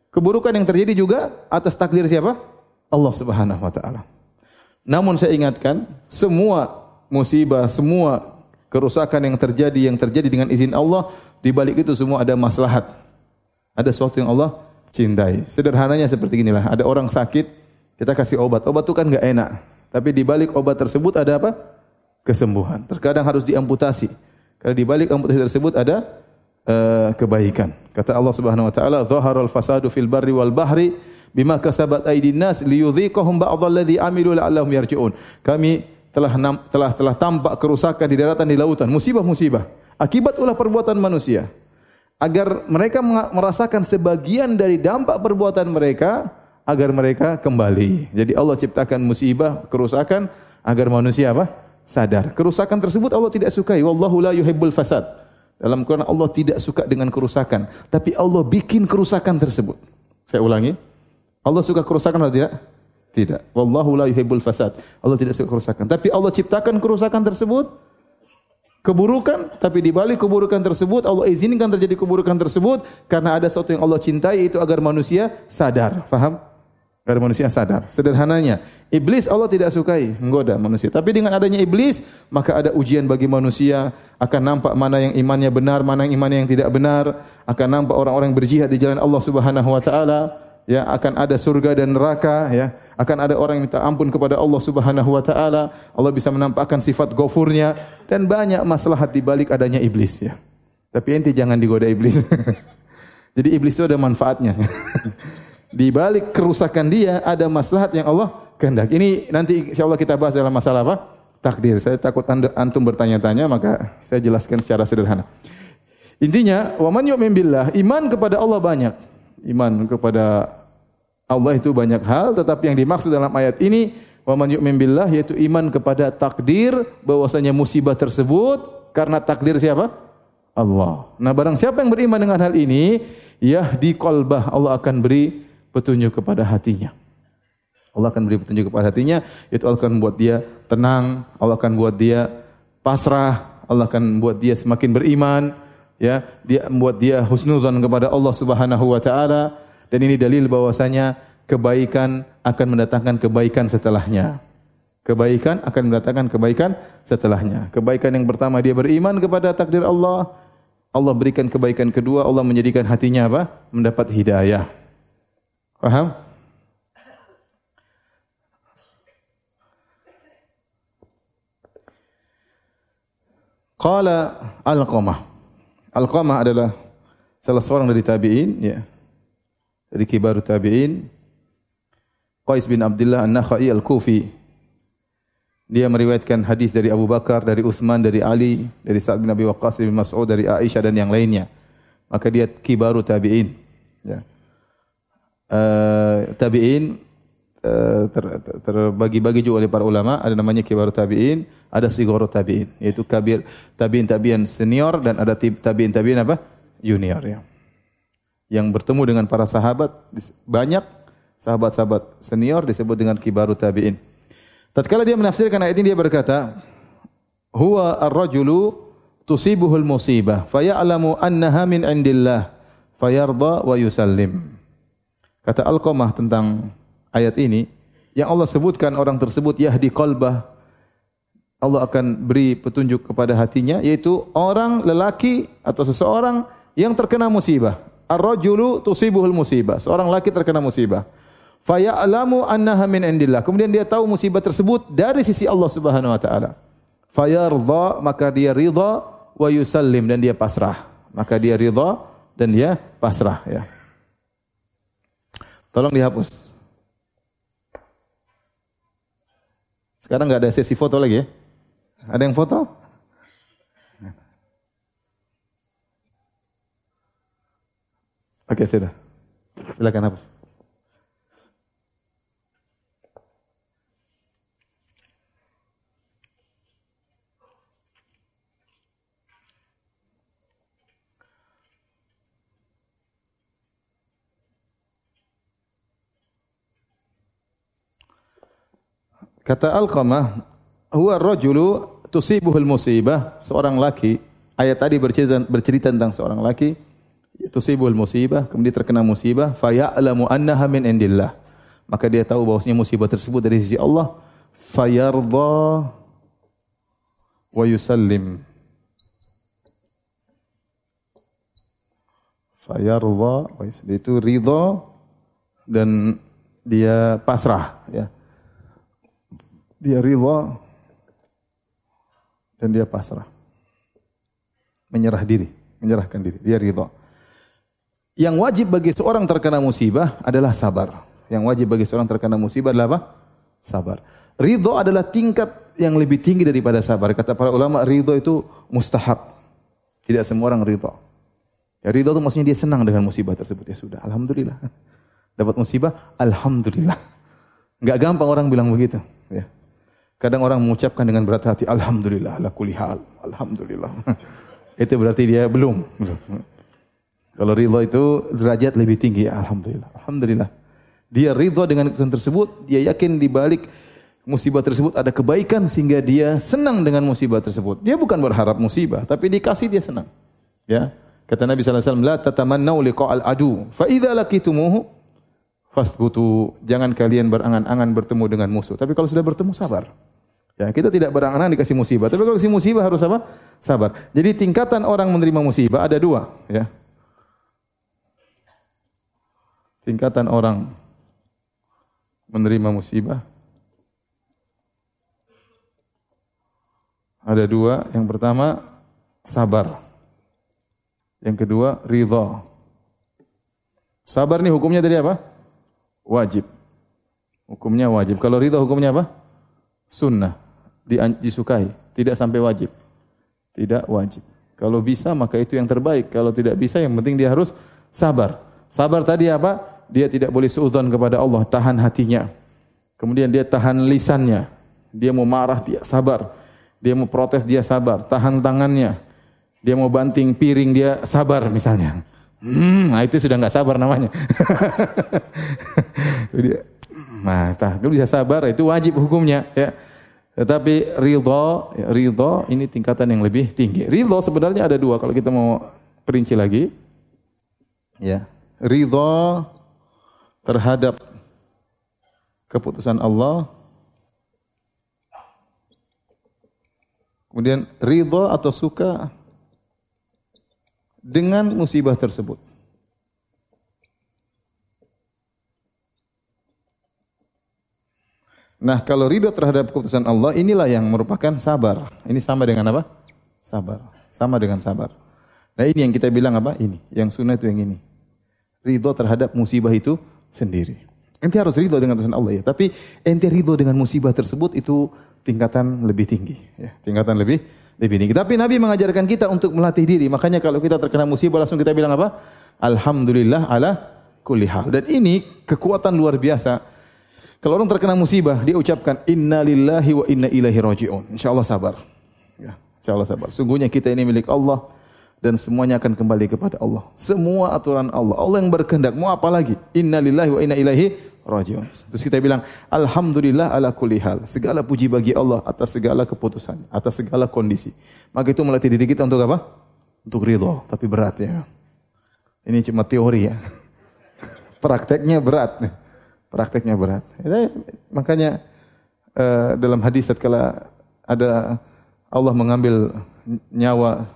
Keburukan yang terjadi juga atas takdir siapa? Allah Subhanahu wa taala. Namun saya ingatkan, semua musibah, semua kerusakan yang terjadi yang terjadi dengan izin Allah, di balik itu semua ada maslahat. Ada sesuatu yang Allah cintai. Sederhananya seperti inilah, ada orang sakit, kita kasih obat. Obat itu kan enggak enak. Tapi di balik obat tersebut ada apa? Kesembuhan. Terkadang harus diamputasi. Karena di balik amputasi tersebut ada uh, kebaikan. Kata Allah Subhanahu wa taala, "Dhaharal fasadu fil barri wal bahri bima kasabat aydin nas liyudhiqahum ba'dalladzi amilu la'allahum yarji'un." Kami telah telah telah tampak kerusakan di daratan di lautan, musibah-musibah akibat ulah perbuatan manusia agar mereka merasakan sebagian dari dampak perbuatan mereka agar mereka kembali. Jadi Allah ciptakan musibah, kerusakan agar manusia apa? sadar. Kerusakan tersebut Allah tidak sukai. Wallahu la yuhibbul fasad. Dalam Quran Allah tidak suka dengan kerusakan, tapi Allah bikin kerusakan tersebut. Saya ulangi. Allah suka kerusakan atau tidak? Tidak. Wallahu la yuhibbul fasad. Allah tidak suka kerusakan, tapi Allah ciptakan kerusakan tersebut keburukan, tapi di balik keburukan tersebut Allah izinkan terjadi keburukan tersebut karena ada sesuatu yang Allah cintai itu agar manusia sadar. Faham? Ada manusia sadar. Sederhananya, iblis Allah tidak sukai menggoda manusia. Tapi dengan adanya iblis, maka ada ujian bagi manusia. Akan nampak mana yang imannya benar, mana yang imannya yang tidak benar. Akan nampak orang-orang berjihad di jalan Allah Subhanahu wa taala. Ya, akan ada surga dan neraka, ya. Akan ada orang yang minta ampun kepada Allah Subhanahu wa taala. Allah bisa menampakkan sifat gofurnya dan banyak masalah di balik adanya iblis, ya. Tapi ente jangan digoda iblis. Jadi iblis itu ada manfaatnya. di balik kerusakan dia ada maslahat yang Allah kehendak. Ini nanti insyaallah kita bahas dalam masalah apa? Takdir. Saya takut antum bertanya-tanya maka saya jelaskan secara sederhana. Intinya, wa man yu'min billah, iman kepada Allah banyak. Iman kepada Allah itu banyak hal, tetapi yang dimaksud dalam ayat ini wa man yu'min billah yaitu iman kepada takdir bahwasanya musibah tersebut karena takdir siapa? Allah. Nah, barang siapa yang beriman dengan hal ini, yahdi qalbah, Allah akan beri petunjuk kepada hatinya. Allah akan beri petunjuk kepada hatinya, itu Allah akan buat dia tenang, Allah akan buat dia pasrah, Allah akan buat dia semakin beriman, ya, dia membuat dia husnuzan kepada Allah Subhanahu wa taala dan ini dalil bahwasanya kebaikan akan mendatangkan kebaikan setelahnya. Kebaikan akan mendatangkan kebaikan setelahnya. Kebaikan yang pertama dia beriman kepada takdir Allah. Allah berikan kebaikan kedua, Allah menjadikan hatinya apa? Mendapat hidayah. Paham? Qala Al-Qamah. Al-Qamah adalah salah seorang dari tabi'in, ya. Dari kibar tabi'in. Qais bin Abdullah An-Nakhai Al-Kufi. Dia meriwayatkan hadis dari Abu Bakar, dari Utsman, dari Ali, dari Sa'ad bin Abi Waqqas, dari Mas'ud, dari Aisyah dan yang lainnya. Maka dia kibaru tabi'in. Ya uh, tabi'in uh, terbagi-bagi juga oleh para ulama, ada namanya kibar tabi'in, ada sigor tabi'in, yaitu kabir tabi'in tabi'in senior dan ada tabi'in tabi'in apa? junior ya. Yang bertemu dengan para sahabat banyak sahabat-sahabat senior disebut dengan kibaru tabi'in. Tatkala dia menafsirkan ayat ini dia berkata, "Huwa ar-rajulu tusibuhul musibah faya'lamu annaha min indillah fayarda wa yusallim." Kata Al-Qamah tentang ayat ini, yang Allah sebutkan orang tersebut yahdi qalbah. Allah akan beri petunjuk kepada hatinya yaitu orang lelaki atau seseorang yang terkena musibah. Ar-rajulu tusibuhul musibah. Seorang laki terkena musibah. Faya'lamu annaha min indillah. Kemudian dia tahu musibah tersebut dari sisi Allah Subhanahu wa taala. Fayarda maka dia ridha wa yusallim dan dia pasrah. Maka dia ridha dan dia pasrah ya. Tolong dihapus. Sekarang nggak ada sesi foto lagi ya? Ada yang foto? Oke, sudah. Silakan hapus. Kata Al-Qamah, huwa rajulu tusibuhul musibah, seorang laki. Ayat tadi bercerita, bercerita tentang seorang laki tusibuhul musibah, kemudian terkena musibah, fa ya'lamu annaha min indillah. Maka dia tahu bahwasanya musibah tersebut dari sisi Allah, fayarda wa yusallim. Fayarda wa yusallim. Itu ridha dan dia pasrah ya dia rela dan dia pasrah. Menyerah diri, menyerahkan diri, dia rela. Yang wajib bagi seorang terkena musibah adalah sabar. Yang wajib bagi seorang terkena musibah adalah apa? Sabar. Ridho adalah tingkat yang lebih tinggi daripada sabar. Kata para ulama, ridho itu mustahab. Tidak semua orang ridho. Ya, ridho itu maksudnya dia senang dengan musibah tersebut. Ya sudah, Alhamdulillah. Dapat musibah, Alhamdulillah. Enggak gampang orang bilang begitu. Ya. Kadang orang mengucapkan dengan berat hati, Alhamdulillah, ala kulli hal. Alhamdulillah. itu berarti dia belum. Kalau ridho itu derajat lebih tinggi. Alhamdulillah. Alhamdulillah. Dia ridho dengan keputusan tersebut. Dia yakin di balik musibah tersebut ada kebaikan sehingga dia senang dengan musibah tersebut. Dia bukan berharap musibah, tapi dikasih dia senang. Ya. Kata Nabi sallallahu alaihi wasallam, "La tatamannau liqa'al adu, fa idza laqitumuhu fasbutu, jangan kalian berangan-angan bertemu dengan musuh. Tapi kalau sudah bertemu sabar. Ya, kita tidak berangan-angan dikasih musibah. Tapi kalau kasih musibah harus apa? Sabar. Jadi tingkatan orang menerima musibah ada dua, ya. Tingkatan orang menerima musibah ada dua. Yang pertama sabar. Yang kedua ridha. Sabar nih hukumnya tadi apa? wajib. Hukumnya wajib. Kalau ridho hukumnya apa? Sunnah. Disukai. Tidak sampai wajib. Tidak wajib. Kalau bisa maka itu yang terbaik. Kalau tidak bisa yang penting dia harus sabar. Sabar tadi apa? Dia tidak boleh seudon kepada Allah. Tahan hatinya. Kemudian dia tahan lisannya. Dia mau marah, dia sabar. Dia mau protes, dia sabar. Tahan tangannya. Dia mau banting piring, dia sabar misalnya. Hmm, nah itu sudah nggak sabar namanya. nah, tak, bisa sabar itu wajib hukumnya ya. Tetapi ridho, ya, ridho ini tingkatan yang lebih tinggi. Ridho sebenarnya ada dua kalau kita mau perinci lagi. Ya, ridho terhadap keputusan Allah. Kemudian ridho atau suka dengan musibah tersebut. Nah, kalau ridho terhadap keputusan Allah, inilah yang merupakan sabar. Ini sama dengan apa? Sabar. Sama dengan sabar. Nah, ini yang kita bilang apa? Ini. Yang sunnah itu yang ini. Ridho terhadap musibah itu sendiri. Ente harus ridho dengan keputusan Allah ya. Tapi ente ridho dengan musibah tersebut itu tingkatan lebih tinggi. Ya. Tingkatan lebih lebih tinggi. Tapi Nabi mengajarkan kita untuk melatih diri. Makanya kalau kita terkena musibah langsung kita bilang apa? Alhamdulillah ala kulli hal. Dan ini kekuatan luar biasa. Kalau orang terkena musibah, dia ucapkan inna lillahi wa inna ilaihi raji'un. Insyaallah sabar. Ya, insyaallah sabar. Sungguhnya kita ini milik Allah dan semuanya akan kembali kepada Allah. Semua aturan Allah. Allah yang berkehendak. Mau apa lagi? Inna lillahi wa inna ilaihi rajiun. Terus kita bilang, Alhamdulillah ala kulli hal. Segala puji bagi Allah atas segala keputusan, atas segala kondisi. Maka itu melatih diri kita untuk apa? Untuk ridho, tapi berat ya. Ini cuma teori ya. Prakteknya berat. Prakteknya berat. Makanya uh, dalam hadis tatkala ada Allah mengambil nyawa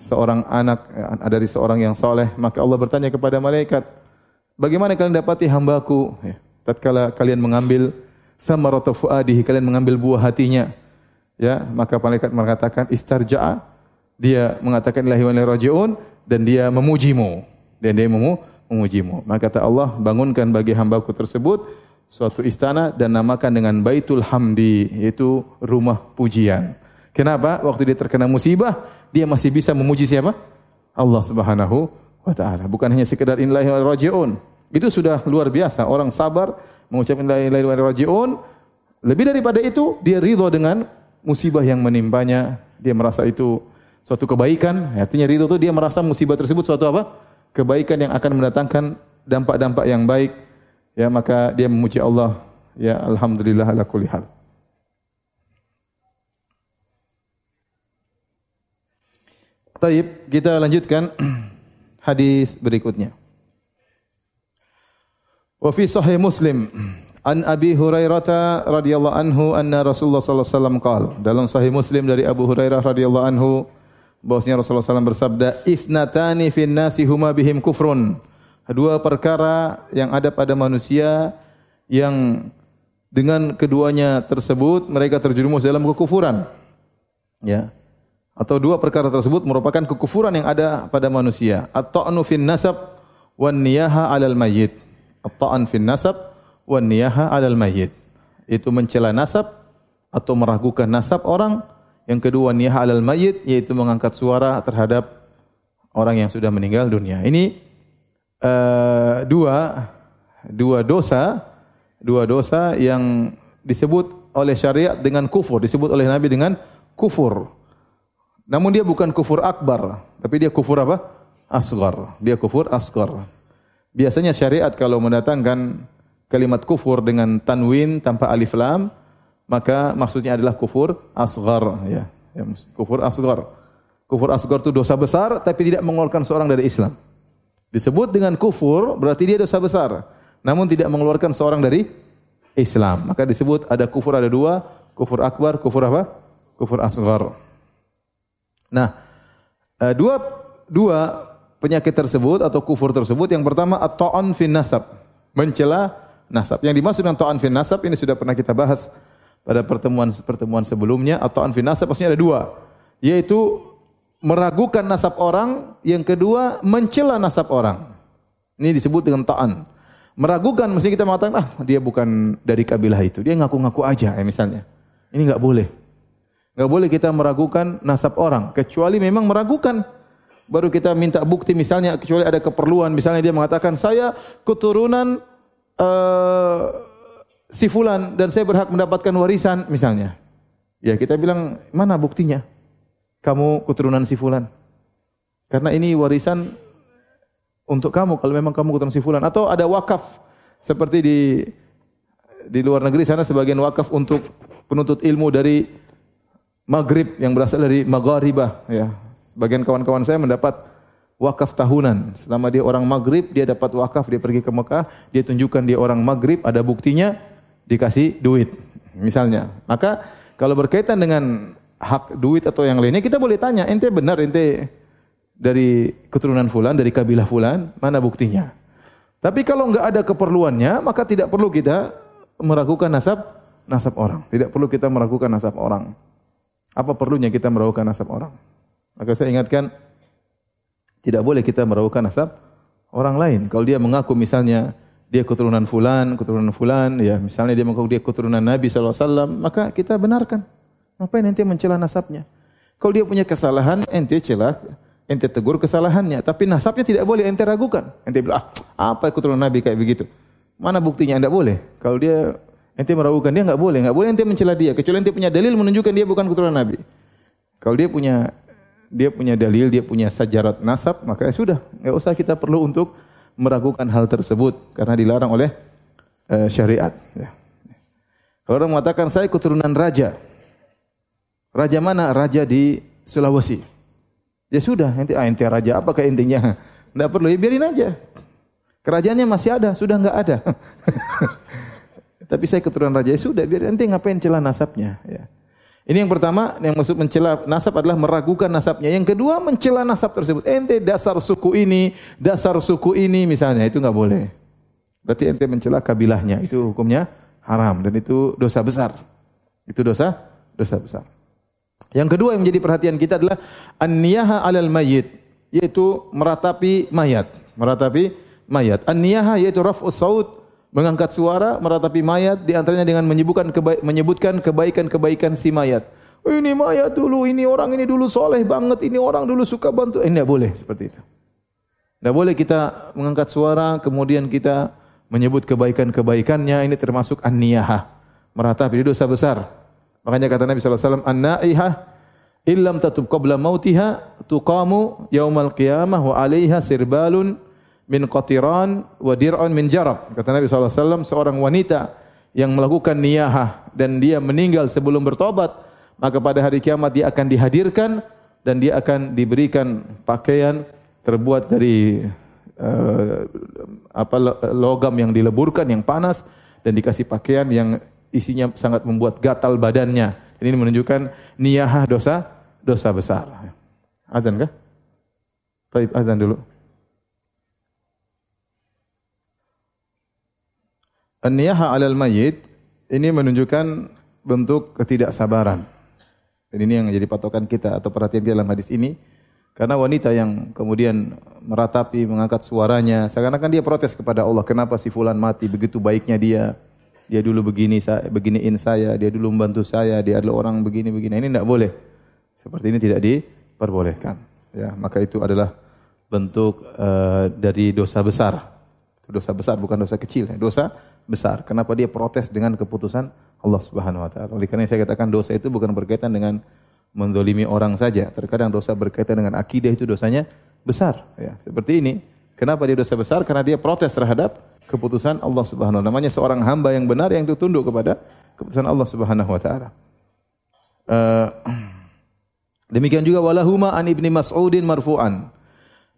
seorang anak dari seorang yang soleh, maka Allah bertanya kepada malaikat, Bagaimana kalian dapati hambaku? Ya, tatkala kalian mengambil samaratu fuadihi, kalian mengambil buah hatinya. Ya, maka malaikat mengatakan istarja'a. Dia mengatakan ilahi wa rajiun dan dia memujimu. Dan dia memu, memujimu. Maka kata Allah, bangunkan bagi hambaku tersebut suatu istana dan namakan dengan Baitul Hamdi, yaitu rumah pujian. Kenapa? Waktu dia terkena musibah, dia masih bisa memuji siapa? Allah Subhanahu wa taala. Bukan hanya sekedar innalillahi wa rajiun. Itu sudah luar biasa. Orang sabar mengucapkan ilaha illallah rajiun. Lebih daripada itu, dia ridho dengan musibah yang menimpanya. Dia merasa itu suatu kebaikan. Artinya ridho itu dia merasa musibah tersebut suatu apa? Kebaikan yang akan mendatangkan dampak-dampak yang baik. Ya, maka dia memuji Allah. Ya, alhamdulillah ala kulli hal. Taib, kita lanjutkan hadis berikutnya. Wa fi sahih Muslim an Abi Hurairah radhiyallahu anhu anna Rasulullah sallallahu alaihi wasallam qala dalam sahih Muslim dari Abu Hurairah radhiyallahu anhu bahwasanya Rasulullah SAW bersabda ithnatani fin nasi huma bihim kufrun. Dua perkara yang ada pada manusia yang dengan keduanya tersebut mereka terjerumus dalam kekufuran. Ya atau dua perkara tersebut merupakan kekufuran yang ada pada manusia at-ta'nu fin nasab wan niyaha 'alal mayyit at-ta'an fin nasab wa niyaha 'alal mayyit. Itu mencela nasab atau meragukan nasab orang. Yang kedua niyaha 'alal mayyit yaitu mengangkat suara terhadap orang yang sudah meninggal dunia. Ini uh, dua dua dosa dua dosa yang disebut oleh syariat dengan kufur, disebut oleh Nabi dengan kufur. Namun dia bukan kufur akbar, tapi dia kufur apa? Asgar. Dia kufur asgar. Biasanya syariat kalau mendatangkan kalimat kufur dengan tanwin tanpa alif lam, maka maksudnya adalah kufur asgar ya. ya kufur asgar. Kufur asgar itu dosa besar tapi tidak mengeluarkan seorang dari Islam. Disebut dengan kufur berarti dia dosa besar. namun tidak mengeluarkan seorang dari Islam. Maka disebut ada kufur ada dua, kufur akbar, kufur apa? Kufur asghar. Nah, eh, dua dua penyakit tersebut atau kufur tersebut yang pertama at-ta'an fin nasab, mencela nasab. Yang dimaksud dengan ta'an fin nasab ini sudah pernah kita bahas pada pertemuan-pertemuan sebelumnya. At-ta'an fin nasab maksudnya ada dua, yaitu meragukan nasab orang, yang kedua mencela nasab orang. Ini disebut dengan ta'an. Meragukan mesti kita mengatakan ah dia bukan dari kabilah itu. Dia ngaku-ngaku aja ya misalnya. Ini enggak boleh. Enggak boleh kita meragukan nasab orang kecuali memang meragukan. Baru kita minta bukti misalnya kecuali ada keperluan misalnya dia mengatakan saya keturunan uh, si fulan dan saya berhak mendapatkan warisan misalnya. Ya kita bilang mana buktinya? Kamu keturunan si fulan. Karena ini warisan untuk kamu kalau memang kamu keturunan si fulan atau ada wakaf seperti di di luar negeri sana sebagian wakaf untuk penuntut ilmu dari Maghrib yang berasal dari Maghribah ya. Sebagian kawan-kawan saya mendapat wakaf tahunan. Selama dia orang Maghrib, dia dapat wakaf, dia pergi ke Mekah, dia tunjukkan dia orang Maghrib, ada buktinya, dikasih duit. Misalnya. Maka kalau berkaitan dengan hak duit atau yang lainnya, kita boleh tanya, ente benar, ente dari keturunan fulan, dari kabilah fulan, mana buktinya? Tapi kalau enggak ada keperluannya, maka tidak perlu kita meragukan nasab nasab orang. Tidak perlu kita meragukan nasab orang. Apa perlunya kita meragukan nasab orang? Maka saya ingatkan tidak boleh kita meragukan nasab orang lain. Kalau dia mengaku misalnya dia keturunan fulan, keturunan fulan, ya misalnya dia mengaku dia keturunan Nabi SAW, maka kita benarkan. Ngapain ente mencela nasabnya? Kalau dia punya kesalahan, ente celah ente tegur kesalahannya, tapi nasabnya tidak boleh ente ragukan. Ente bilang, ah, apa keturunan Nabi kayak begitu? Mana buktinya? Anda boleh. Kalau dia ente meragukan dia enggak boleh, enggak boleh ente mencela dia kecuali ente punya dalil menunjukkan dia bukan keturunan Nabi. Kalau dia punya dia punya dalil, dia punya sajarat nasab, maka ya sudah, enggak usah kita perlu untuk meragukan hal tersebut karena dilarang oleh uh, syariat. Ya. Kalau orang mengatakan saya keturunan raja, raja mana? Raja di Sulawesi. Ya sudah, ente ah, ente raja apa kayak intinya? Enggak perlu, ya biarin aja. Kerajaannya masih ada, sudah enggak ada. Tapi saya keturunan raja, ya sudah, biar ente ngapain celah nasabnya, ya. Ini yang pertama, yang maksud mencela nasab adalah meragukan nasabnya. Yang kedua, mencela nasab tersebut. Ente dasar suku ini, dasar suku ini misalnya, itu enggak boleh. Berarti ente mencela kabilahnya, itu hukumnya haram dan itu dosa besar. Itu dosa dosa besar. Yang kedua yang menjadi perhatian kita adalah an-niyaha 'alal mayyit, yaitu meratapi mayat, meratapi mayat. An-niyaha yaitu raf'us saut, mengangkat suara meratapi mayat di antaranya dengan menyebutkan keba menyebutkan kebaikan-kebaikan si mayat. Ini mayat dulu, ini orang ini dulu soleh banget, ini orang dulu suka bantu. Eh, tidak boleh seperti itu. Tidak boleh kita mengangkat suara, kemudian kita menyebut kebaikan-kebaikannya. Ini termasuk an-niyaha. Meratapi, dosa besar. Makanya kata Nabi SAW, An-na'ihah illam tatub qabla mautiha tuqamu yaumal qiyamah wa alaiha sirbalun min qatiran wa dir'un min jarab. Kata Nabi SAW, seorang wanita yang melakukan niyahah dan dia meninggal sebelum bertobat, maka pada hari kiamat dia akan dihadirkan dan dia akan diberikan pakaian terbuat dari uh, apa logam yang dileburkan yang panas dan dikasih pakaian yang isinya sangat membuat gatal badannya. Ini menunjukkan niyahah dosa dosa besar. Azan kah? Baik, azan dulu. An-niyaha 'alal mayyit ini menunjukkan bentuk ketidaksabaran. Dan ini yang menjadi patokan kita atau perhatian kita dalam hadis ini. Karena wanita yang kemudian meratapi, mengangkat suaranya, seakan-akan dia protes kepada Allah, kenapa si fulan mati, begitu baiknya dia, dia dulu begini saya beginiin saya, dia dulu membantu saya, dia adalah orang begini begini. Ini tidak boleh. Seperti ini tidak diperbolehkan. Ya, maka itu adalah bentuk uh, dari dosa besar. Dosa besar bukan dosa kecil, dosa besar. Kenapa dia protes dengan keputusan Allah Subhanahu wa taala? Oleh karena saya katakan dosa itu bukan berkaitan dengan mendolimi orang saja. Terkadang dosa berkaitan dengan akidah itu dosanya besar. Ya, seperti ini. Kenapa dia dosa besar? Karena dia protes terhadap keputusan Allah Subhanahu wa taala. Namanya seorang hamba yang benar yang itu tunduk kepada keputusan Allah Subhanahu wa taala. Uh, demikian juga walahuma an Ibnu Mas'udin marfu'an.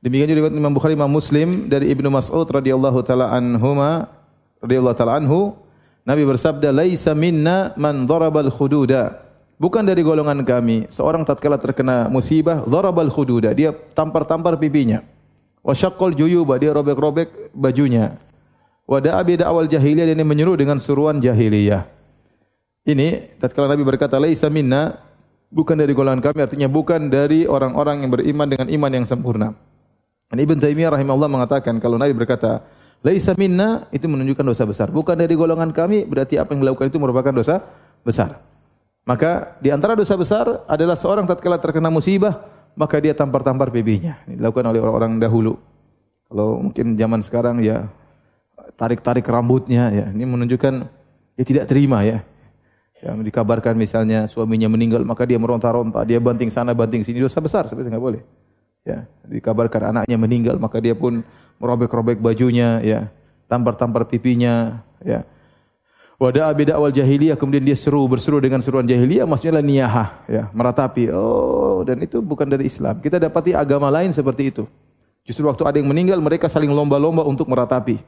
Demikian juga Imam Bukhari Imam Muslim dari Ibnu Mas'ud radhiyallahu taala anhuma radhiyallahu taala anhu, Nabi bersabda, "Laisa minna man darabal khududa." Bukan dari golongan kami seorang tatkala terkena musibah darabal khududa, dia tampar-tampar pipinya. Wa syaqqal juyuba, dia robek-robek bajunya. Wa da'a bi da'wal jahiliyah, dia menyeru dengan suruhan jahiliyah. Ini tatkala Nabi berkata, "Laisa minna," bukan dari golongan kami, artinya bukan dari orang-orang yang beriman dengan iman yang sempurna. Dan Ibn Taimiyah rahimahullah mengatakan kalau Nabi berkata, "Laisa minna," itu menunjukkan dosa besar. Bukan dari golongan kami, berarti apa yang dilakukan itu merupakan dosa besar. Maka di antara dosa besar adalah seorang tatkala terkena musibah, maka dia tampar-tampar pipinya. Ini dilakukan oleh orang-orang dahulu. Kalau mungkin zaman sekarang ya tarik-tarik rambutnya ya. Ini menunjukkan dia tidak terima ya. Yang dikabarkan misalnya suaminya meninggal maka dia meronta-ronta, dia banting sana banting sini dosa besar sebenarnya enggak boleh. Ya, dikabarkan anaknya meninggal maka dia pun merobek-robek bajunya ya, tampar-tampar pipinya ya. Wada beda awal jahiliyah kemudian dia seru berseru dengan seruan jahiliyah maksudnya niyahah ya. Meratapi oh dan itu bukan dari Islam. Kita dapati agama lain seperti itu. Justru waktu ada yang meninggal mereka saling lomba-lomba untuk meratapi.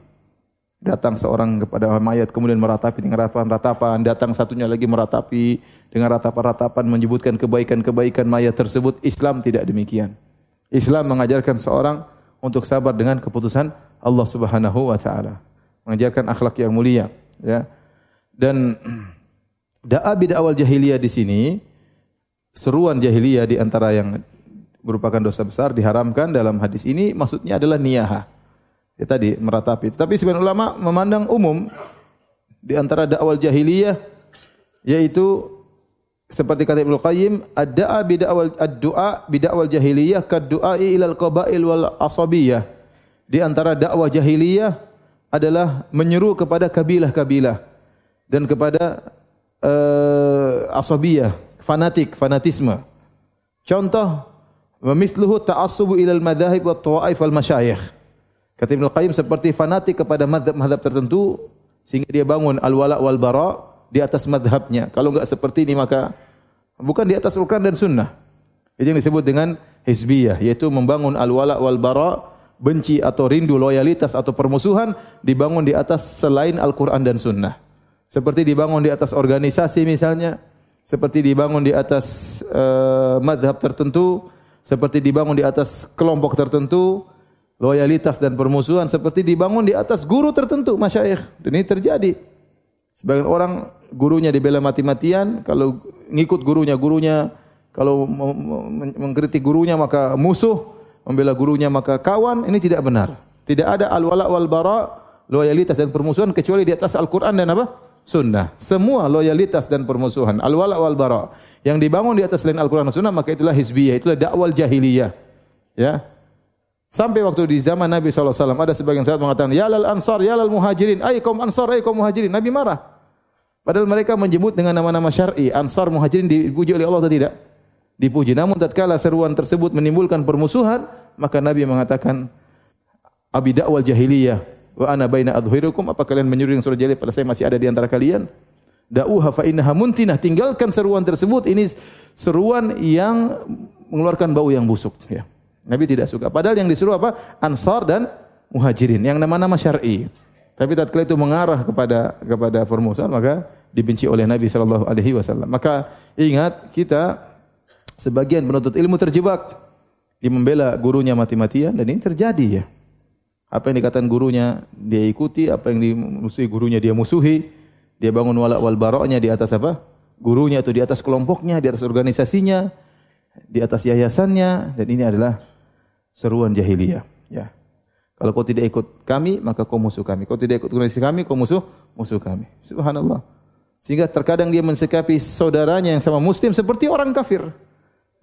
Datang seorang kepada mayat kemudian meratapi dengan ratapan-ratapan datang satunya lagi meratapi dengan ratapan-ratapan menyebutkan kebaikan-kebaikan mayat tersebut. Islam tidak demikian. Islam mengajarkan seorang untuk sabar dengan keputusan Allah Subhanahu wa taala mengajarkan akhlak yang mulia ya dan da'a awal jahiliyah di sini seruan jahiliyah di antara yang merupakan dosa besar diharamkan dalam hadis ini maksudnya adalah niyahah. Ya tadi meratapi. Tapi sebagian ulama memandang umum di antara dakwah jahiliyah yaitu seperti kata Ibnu Qayyim, ad-da'a bid'awal ad-du'a bid'awal jahiliyah kad-du'ai ilal qabail wal asabiyah. Di antara dakwah jahiliyah adalah menyeru kepada kabilah-kabilah dan kepada uh, asabiyah, fanatik, fanatisme. Contoh, memithluhu ta'assubu ilal madhahib wa tawaif wal masyayikh. Kata Ibnu Qayyim seperti fanatik kepada madhab-madhab tertentu sehingga dia bangun al-wala wal bara di atas madhabnya. Kalau enggak seperti ini maka bukan di atas Al-Quran dan Sunnah. Itu yang disebut dengan hizbiyah, yaitu membangun al-wala wal bara, benci atau rindu, loyalitas atau permusuhan dibangun di atas selain Al-Quran dan Sunnah. Seperti dibangun di atas organisasi misalnya, seperti dibangun di atas uh, madhab tertentu, seperti dibangun di atas kelompok tertentu, loyalitas dan permusuhan, seperti dibangun di atas guru tertentu, masyayikh. Dan ini terjadi. Sebagian orang gurunya dibela mati-matian, kalau ngikut gurunya, gurunya kalau mengkritik gurunya maka musuh, membela gurunya maka kawan, ini tidak benar. Tidak ada al-wala wal bara, loyalitas dan permusuhan kecuali di atas Al-Qur'an dan apa? sunnah. Semua loyalitas dan permusuhan, al-wala wal bara yang dibangun di atas selain Al-Qur'an dan sunnah maka itulah hizbiyah, itulah dakwal jahiliyah. Ya. Sampai waktu di zaman Nabi SAW ada sebagian sahabat mengatakan, Ya lal ansar, ya lal muhajirin, ay kaum ansar, ay kaum muhajirin. Nabi marah. Padahal mereka menyebut dengan nama-nama syar'i, ansar muhajirin dipuji oleh Allah atau tidak? Dipuji. Namun tatkala seruan tersebut menimbulkan permusuhan, maka Nabi mengatakan, Abi dakwal jahiliyah, Wa ana baina adhhirikum apa kalian menyuruh surah jalil pada saya masih ada di antara kalian? Da'uha fa innaha muntinah. Tinggalkan seruan tersebut. Ini seruan yang mengeluarkan bau yang busuk ya. Nabi tidak suka. Padahal yang disuruh apa? Ansar dan Muhajirin yang nama-nama syar'i. Tapi tatkala itu mengarah kepada kepada permusuhan maka dibenci oleh Nabi sallallahu alaihi wasallam. Maka ingat kita sebagian penuntut ilmu terjebak di membela gurunya mati-matian dan ini terjadi ya. Apa yang dikatakan gurunya dia ikuti, apa yang dimusuhi gurunya dia musuhi. Dia bangun wala wal baroknya di atas apa? Gurunya atau di atas kelompoknya, di atas organisasinya, di atas yayasannya dan ini adalah seruan jahiliyah, ya. Kalau kau tidak ikut kami, maka kau musuh kami. Kau tidak ikut organisasi kami, kau musuh musuh kami. Subhanallah. Sehingga terkadang dia mensikapi saudaranya yang sama muslim seperti orang kafir.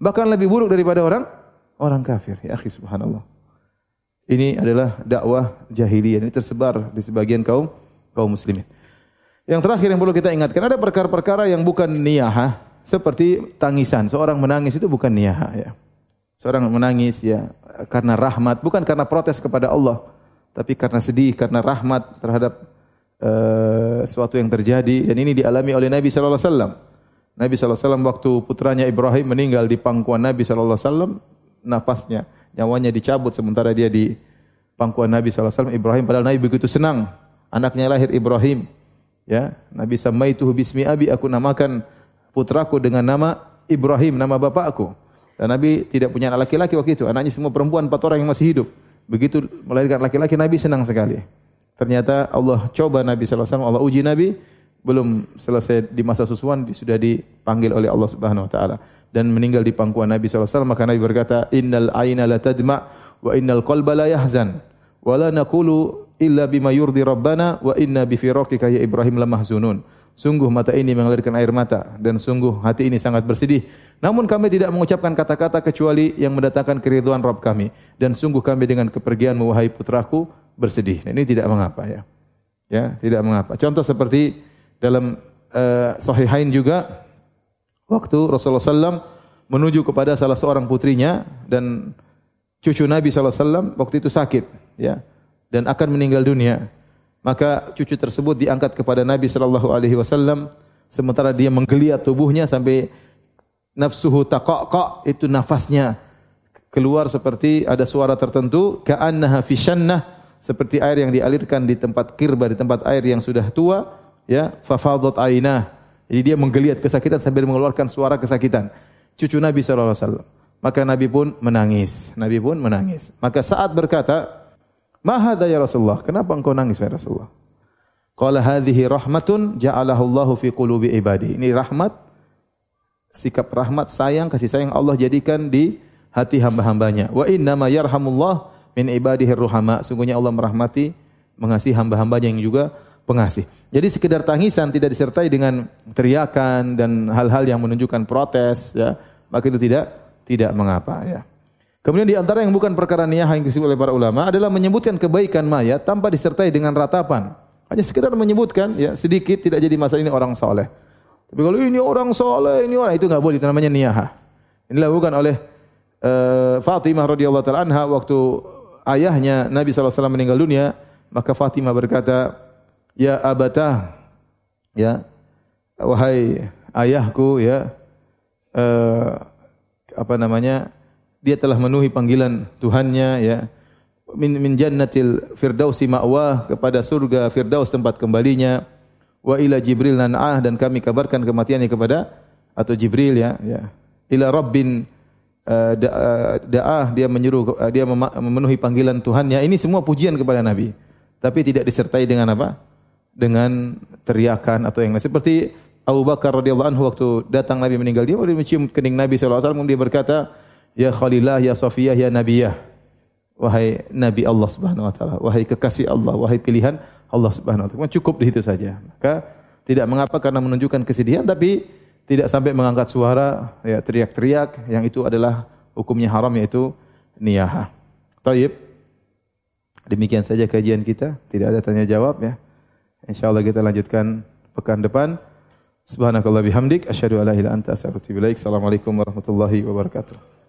Bahkan lebih buruk daripada orang orang kafir. Ya akhi subhanallah. Ini adalah dakwah jahiliyah. Ini tersebar di sebagian kaum kaum muslimin. Yang terakhir yang perlu kita ingatkan ada perkara-perkara yang bukan niyah, seperti tangisan. Seorang menangis itu bukan niyah ya. Seorang menangis ya karena rahmat, bukan karena protes kepada Allah, tapi karena sedih, karena rahmat terhadap uh, sesuatu yang terjadi dan ini dialami oleh Nabi wasallam. Nabi wasallam waktu putranya Ibrahim meninggal di pangkuan Nabi sallallahu alaihi nafasnya nyawanya dicabut sementara dia di pangkuan Nabi SAW. Ibrahim padahal Nabi begitu senang Anaknya lahir Ibrahim. Ya, Nabi samaituhu bismi abi, aku namakan putraku dengan nama Ibrahim, nama bapakku. Dan Nabi tidak punya anak laki-laki waktu itu. Anaknya semua perempuan, empat orang yang masih hidup. Begitu melahirkan laki-laki, Nabi senang sekali. Ternyata Allah coba Nabi SAW, Allah uji Nabi, belum selesai di masa susuan sudah dipanggil oleh Allah Subhanahu wa taala dan meninggal di pangkuan Nabi SAW maka Nabi berkata innal aina la tadma wa innal qalba la yahzan wa la naqulu illa bima yurdi rabbana wa inna bi firaqika ya Ibrahim lamahzunun sungguh mata ini mengalirkan air mata dan sungguh hati ini sangat bersedih. Namun kami tidak mengucapkan kata-kata kecuali yang mendatangkan keriduan Rabb kami. Dan sungguh kami dengan kepergian wahai putraku bersedih. Nah, ini tidak mengapa ya. Ya tidak mengapa. Contoh seperti dalam uh, sahihain juga waktu Rasulullah SAW menuju kepada salah seorang putrinya dan cucu Nabi SAW waktu itu sakit ya dan akan meninggal dunia maka cucu tersebut diangkat kepada Nabi Shallallahu Alaihi Wasallam sementara dia menggeliat tubuhnya sampai nafsuhu taqaqa itu nafasnya keluar seperti ada suara tertentu ka'annaha fi seperti air yang dialirkan di tempat kirba di tempat air yang sudah tua ya fafadat ainah. Jadi dia menggeliat kesakitan sambil mengeluarkan suara kesakitan. Cucu Nabi sallallahu alaihi wasallam. Maka Nabi pun menangis. Nabi pun menangis. Maka saat berkata, "Ma hadza ya Rasulullah? Kenapa engkau nangis ya Rasulullah?" Qala hadhihi rahmatun ja'alahu Allah fi qulubi ibadi. Ini rahmat sikap rahmat sayang kasih sayang Allah jadikan di hati hamba-hambanya. Wa inna ma yarhamullah min ibadihi ruhama. Sungguhnya Allah merahmati mengasihi hamba-hambanya yang juga pengasih. Jadi sekedar tangisan tidak disertai dengan teriakan dan hal-hal yang menunjukkan protes ya, maka itu tidak tidak mengapa ya. Kemudian di antara yang bukan perkara niyah yang disebut oleh para ulama adalah menyebutkan kebaikan mayat tanpa disertai dengan ratapan. Hanya sekedar menyebutkan ya sedikit tidak jadi masalah ini orang soleh. Tapi kalau ini orang soleh, ini orang itu nggak boleh itu namanya niyah. Ini dilakukan oleh uh, Fatimah radhiyallahu taala anha waktu ayahnya Nabi SAW meninggal dunia, maka Fatimah berkata, ya abata ya wahai ayahku ya eh, apa namanya dia telah memenuhi panggilan Tuhannya ya. Min min jannatil firdausi ma'wah kepada surga firdaus tempat kembalinya. Wa ila jibril nan'ah dan kami kabarkan kematiannya kepada atau jibril ya ya. Ila rabbin uh, da'ah dia menyuruh uh, dia memenuhi panggilan Tuhannya. Ini semua pujian kepada nabi. Tapi tidak disertai dengan apa? Dengan teriakan atau yang lain. Seperti Abu Bakar radhiyallahu anhu waktu datang Nabi meninggal dia dia mencium kening Nabi sallallahu alaihi wasallam dia berkata, "Ya Khalillah, ya Safiyah, ya Nabiyah." Wahai Nabi Allah Subhanahu wa taala, wahai kekasih Allah, wahai pilihan Allah Subhanahu wa taala. Cukup di situ saja. Maka tidak mengapa karena menunjukkan kesedihan tapi tidak sampai mengangkat suara ya teriak-teriak yang itu adalah hukumnya haram yaitu niyahah. Taib. Demikian saja kajian kita, tidak ada tanya jawab ya. Insyaallah kita lanjutkan pekan depan. Subhanakallah bihamdik asyhadu an la ilaha anta. Assalamualaikum warahmatullahi wabarakatuh.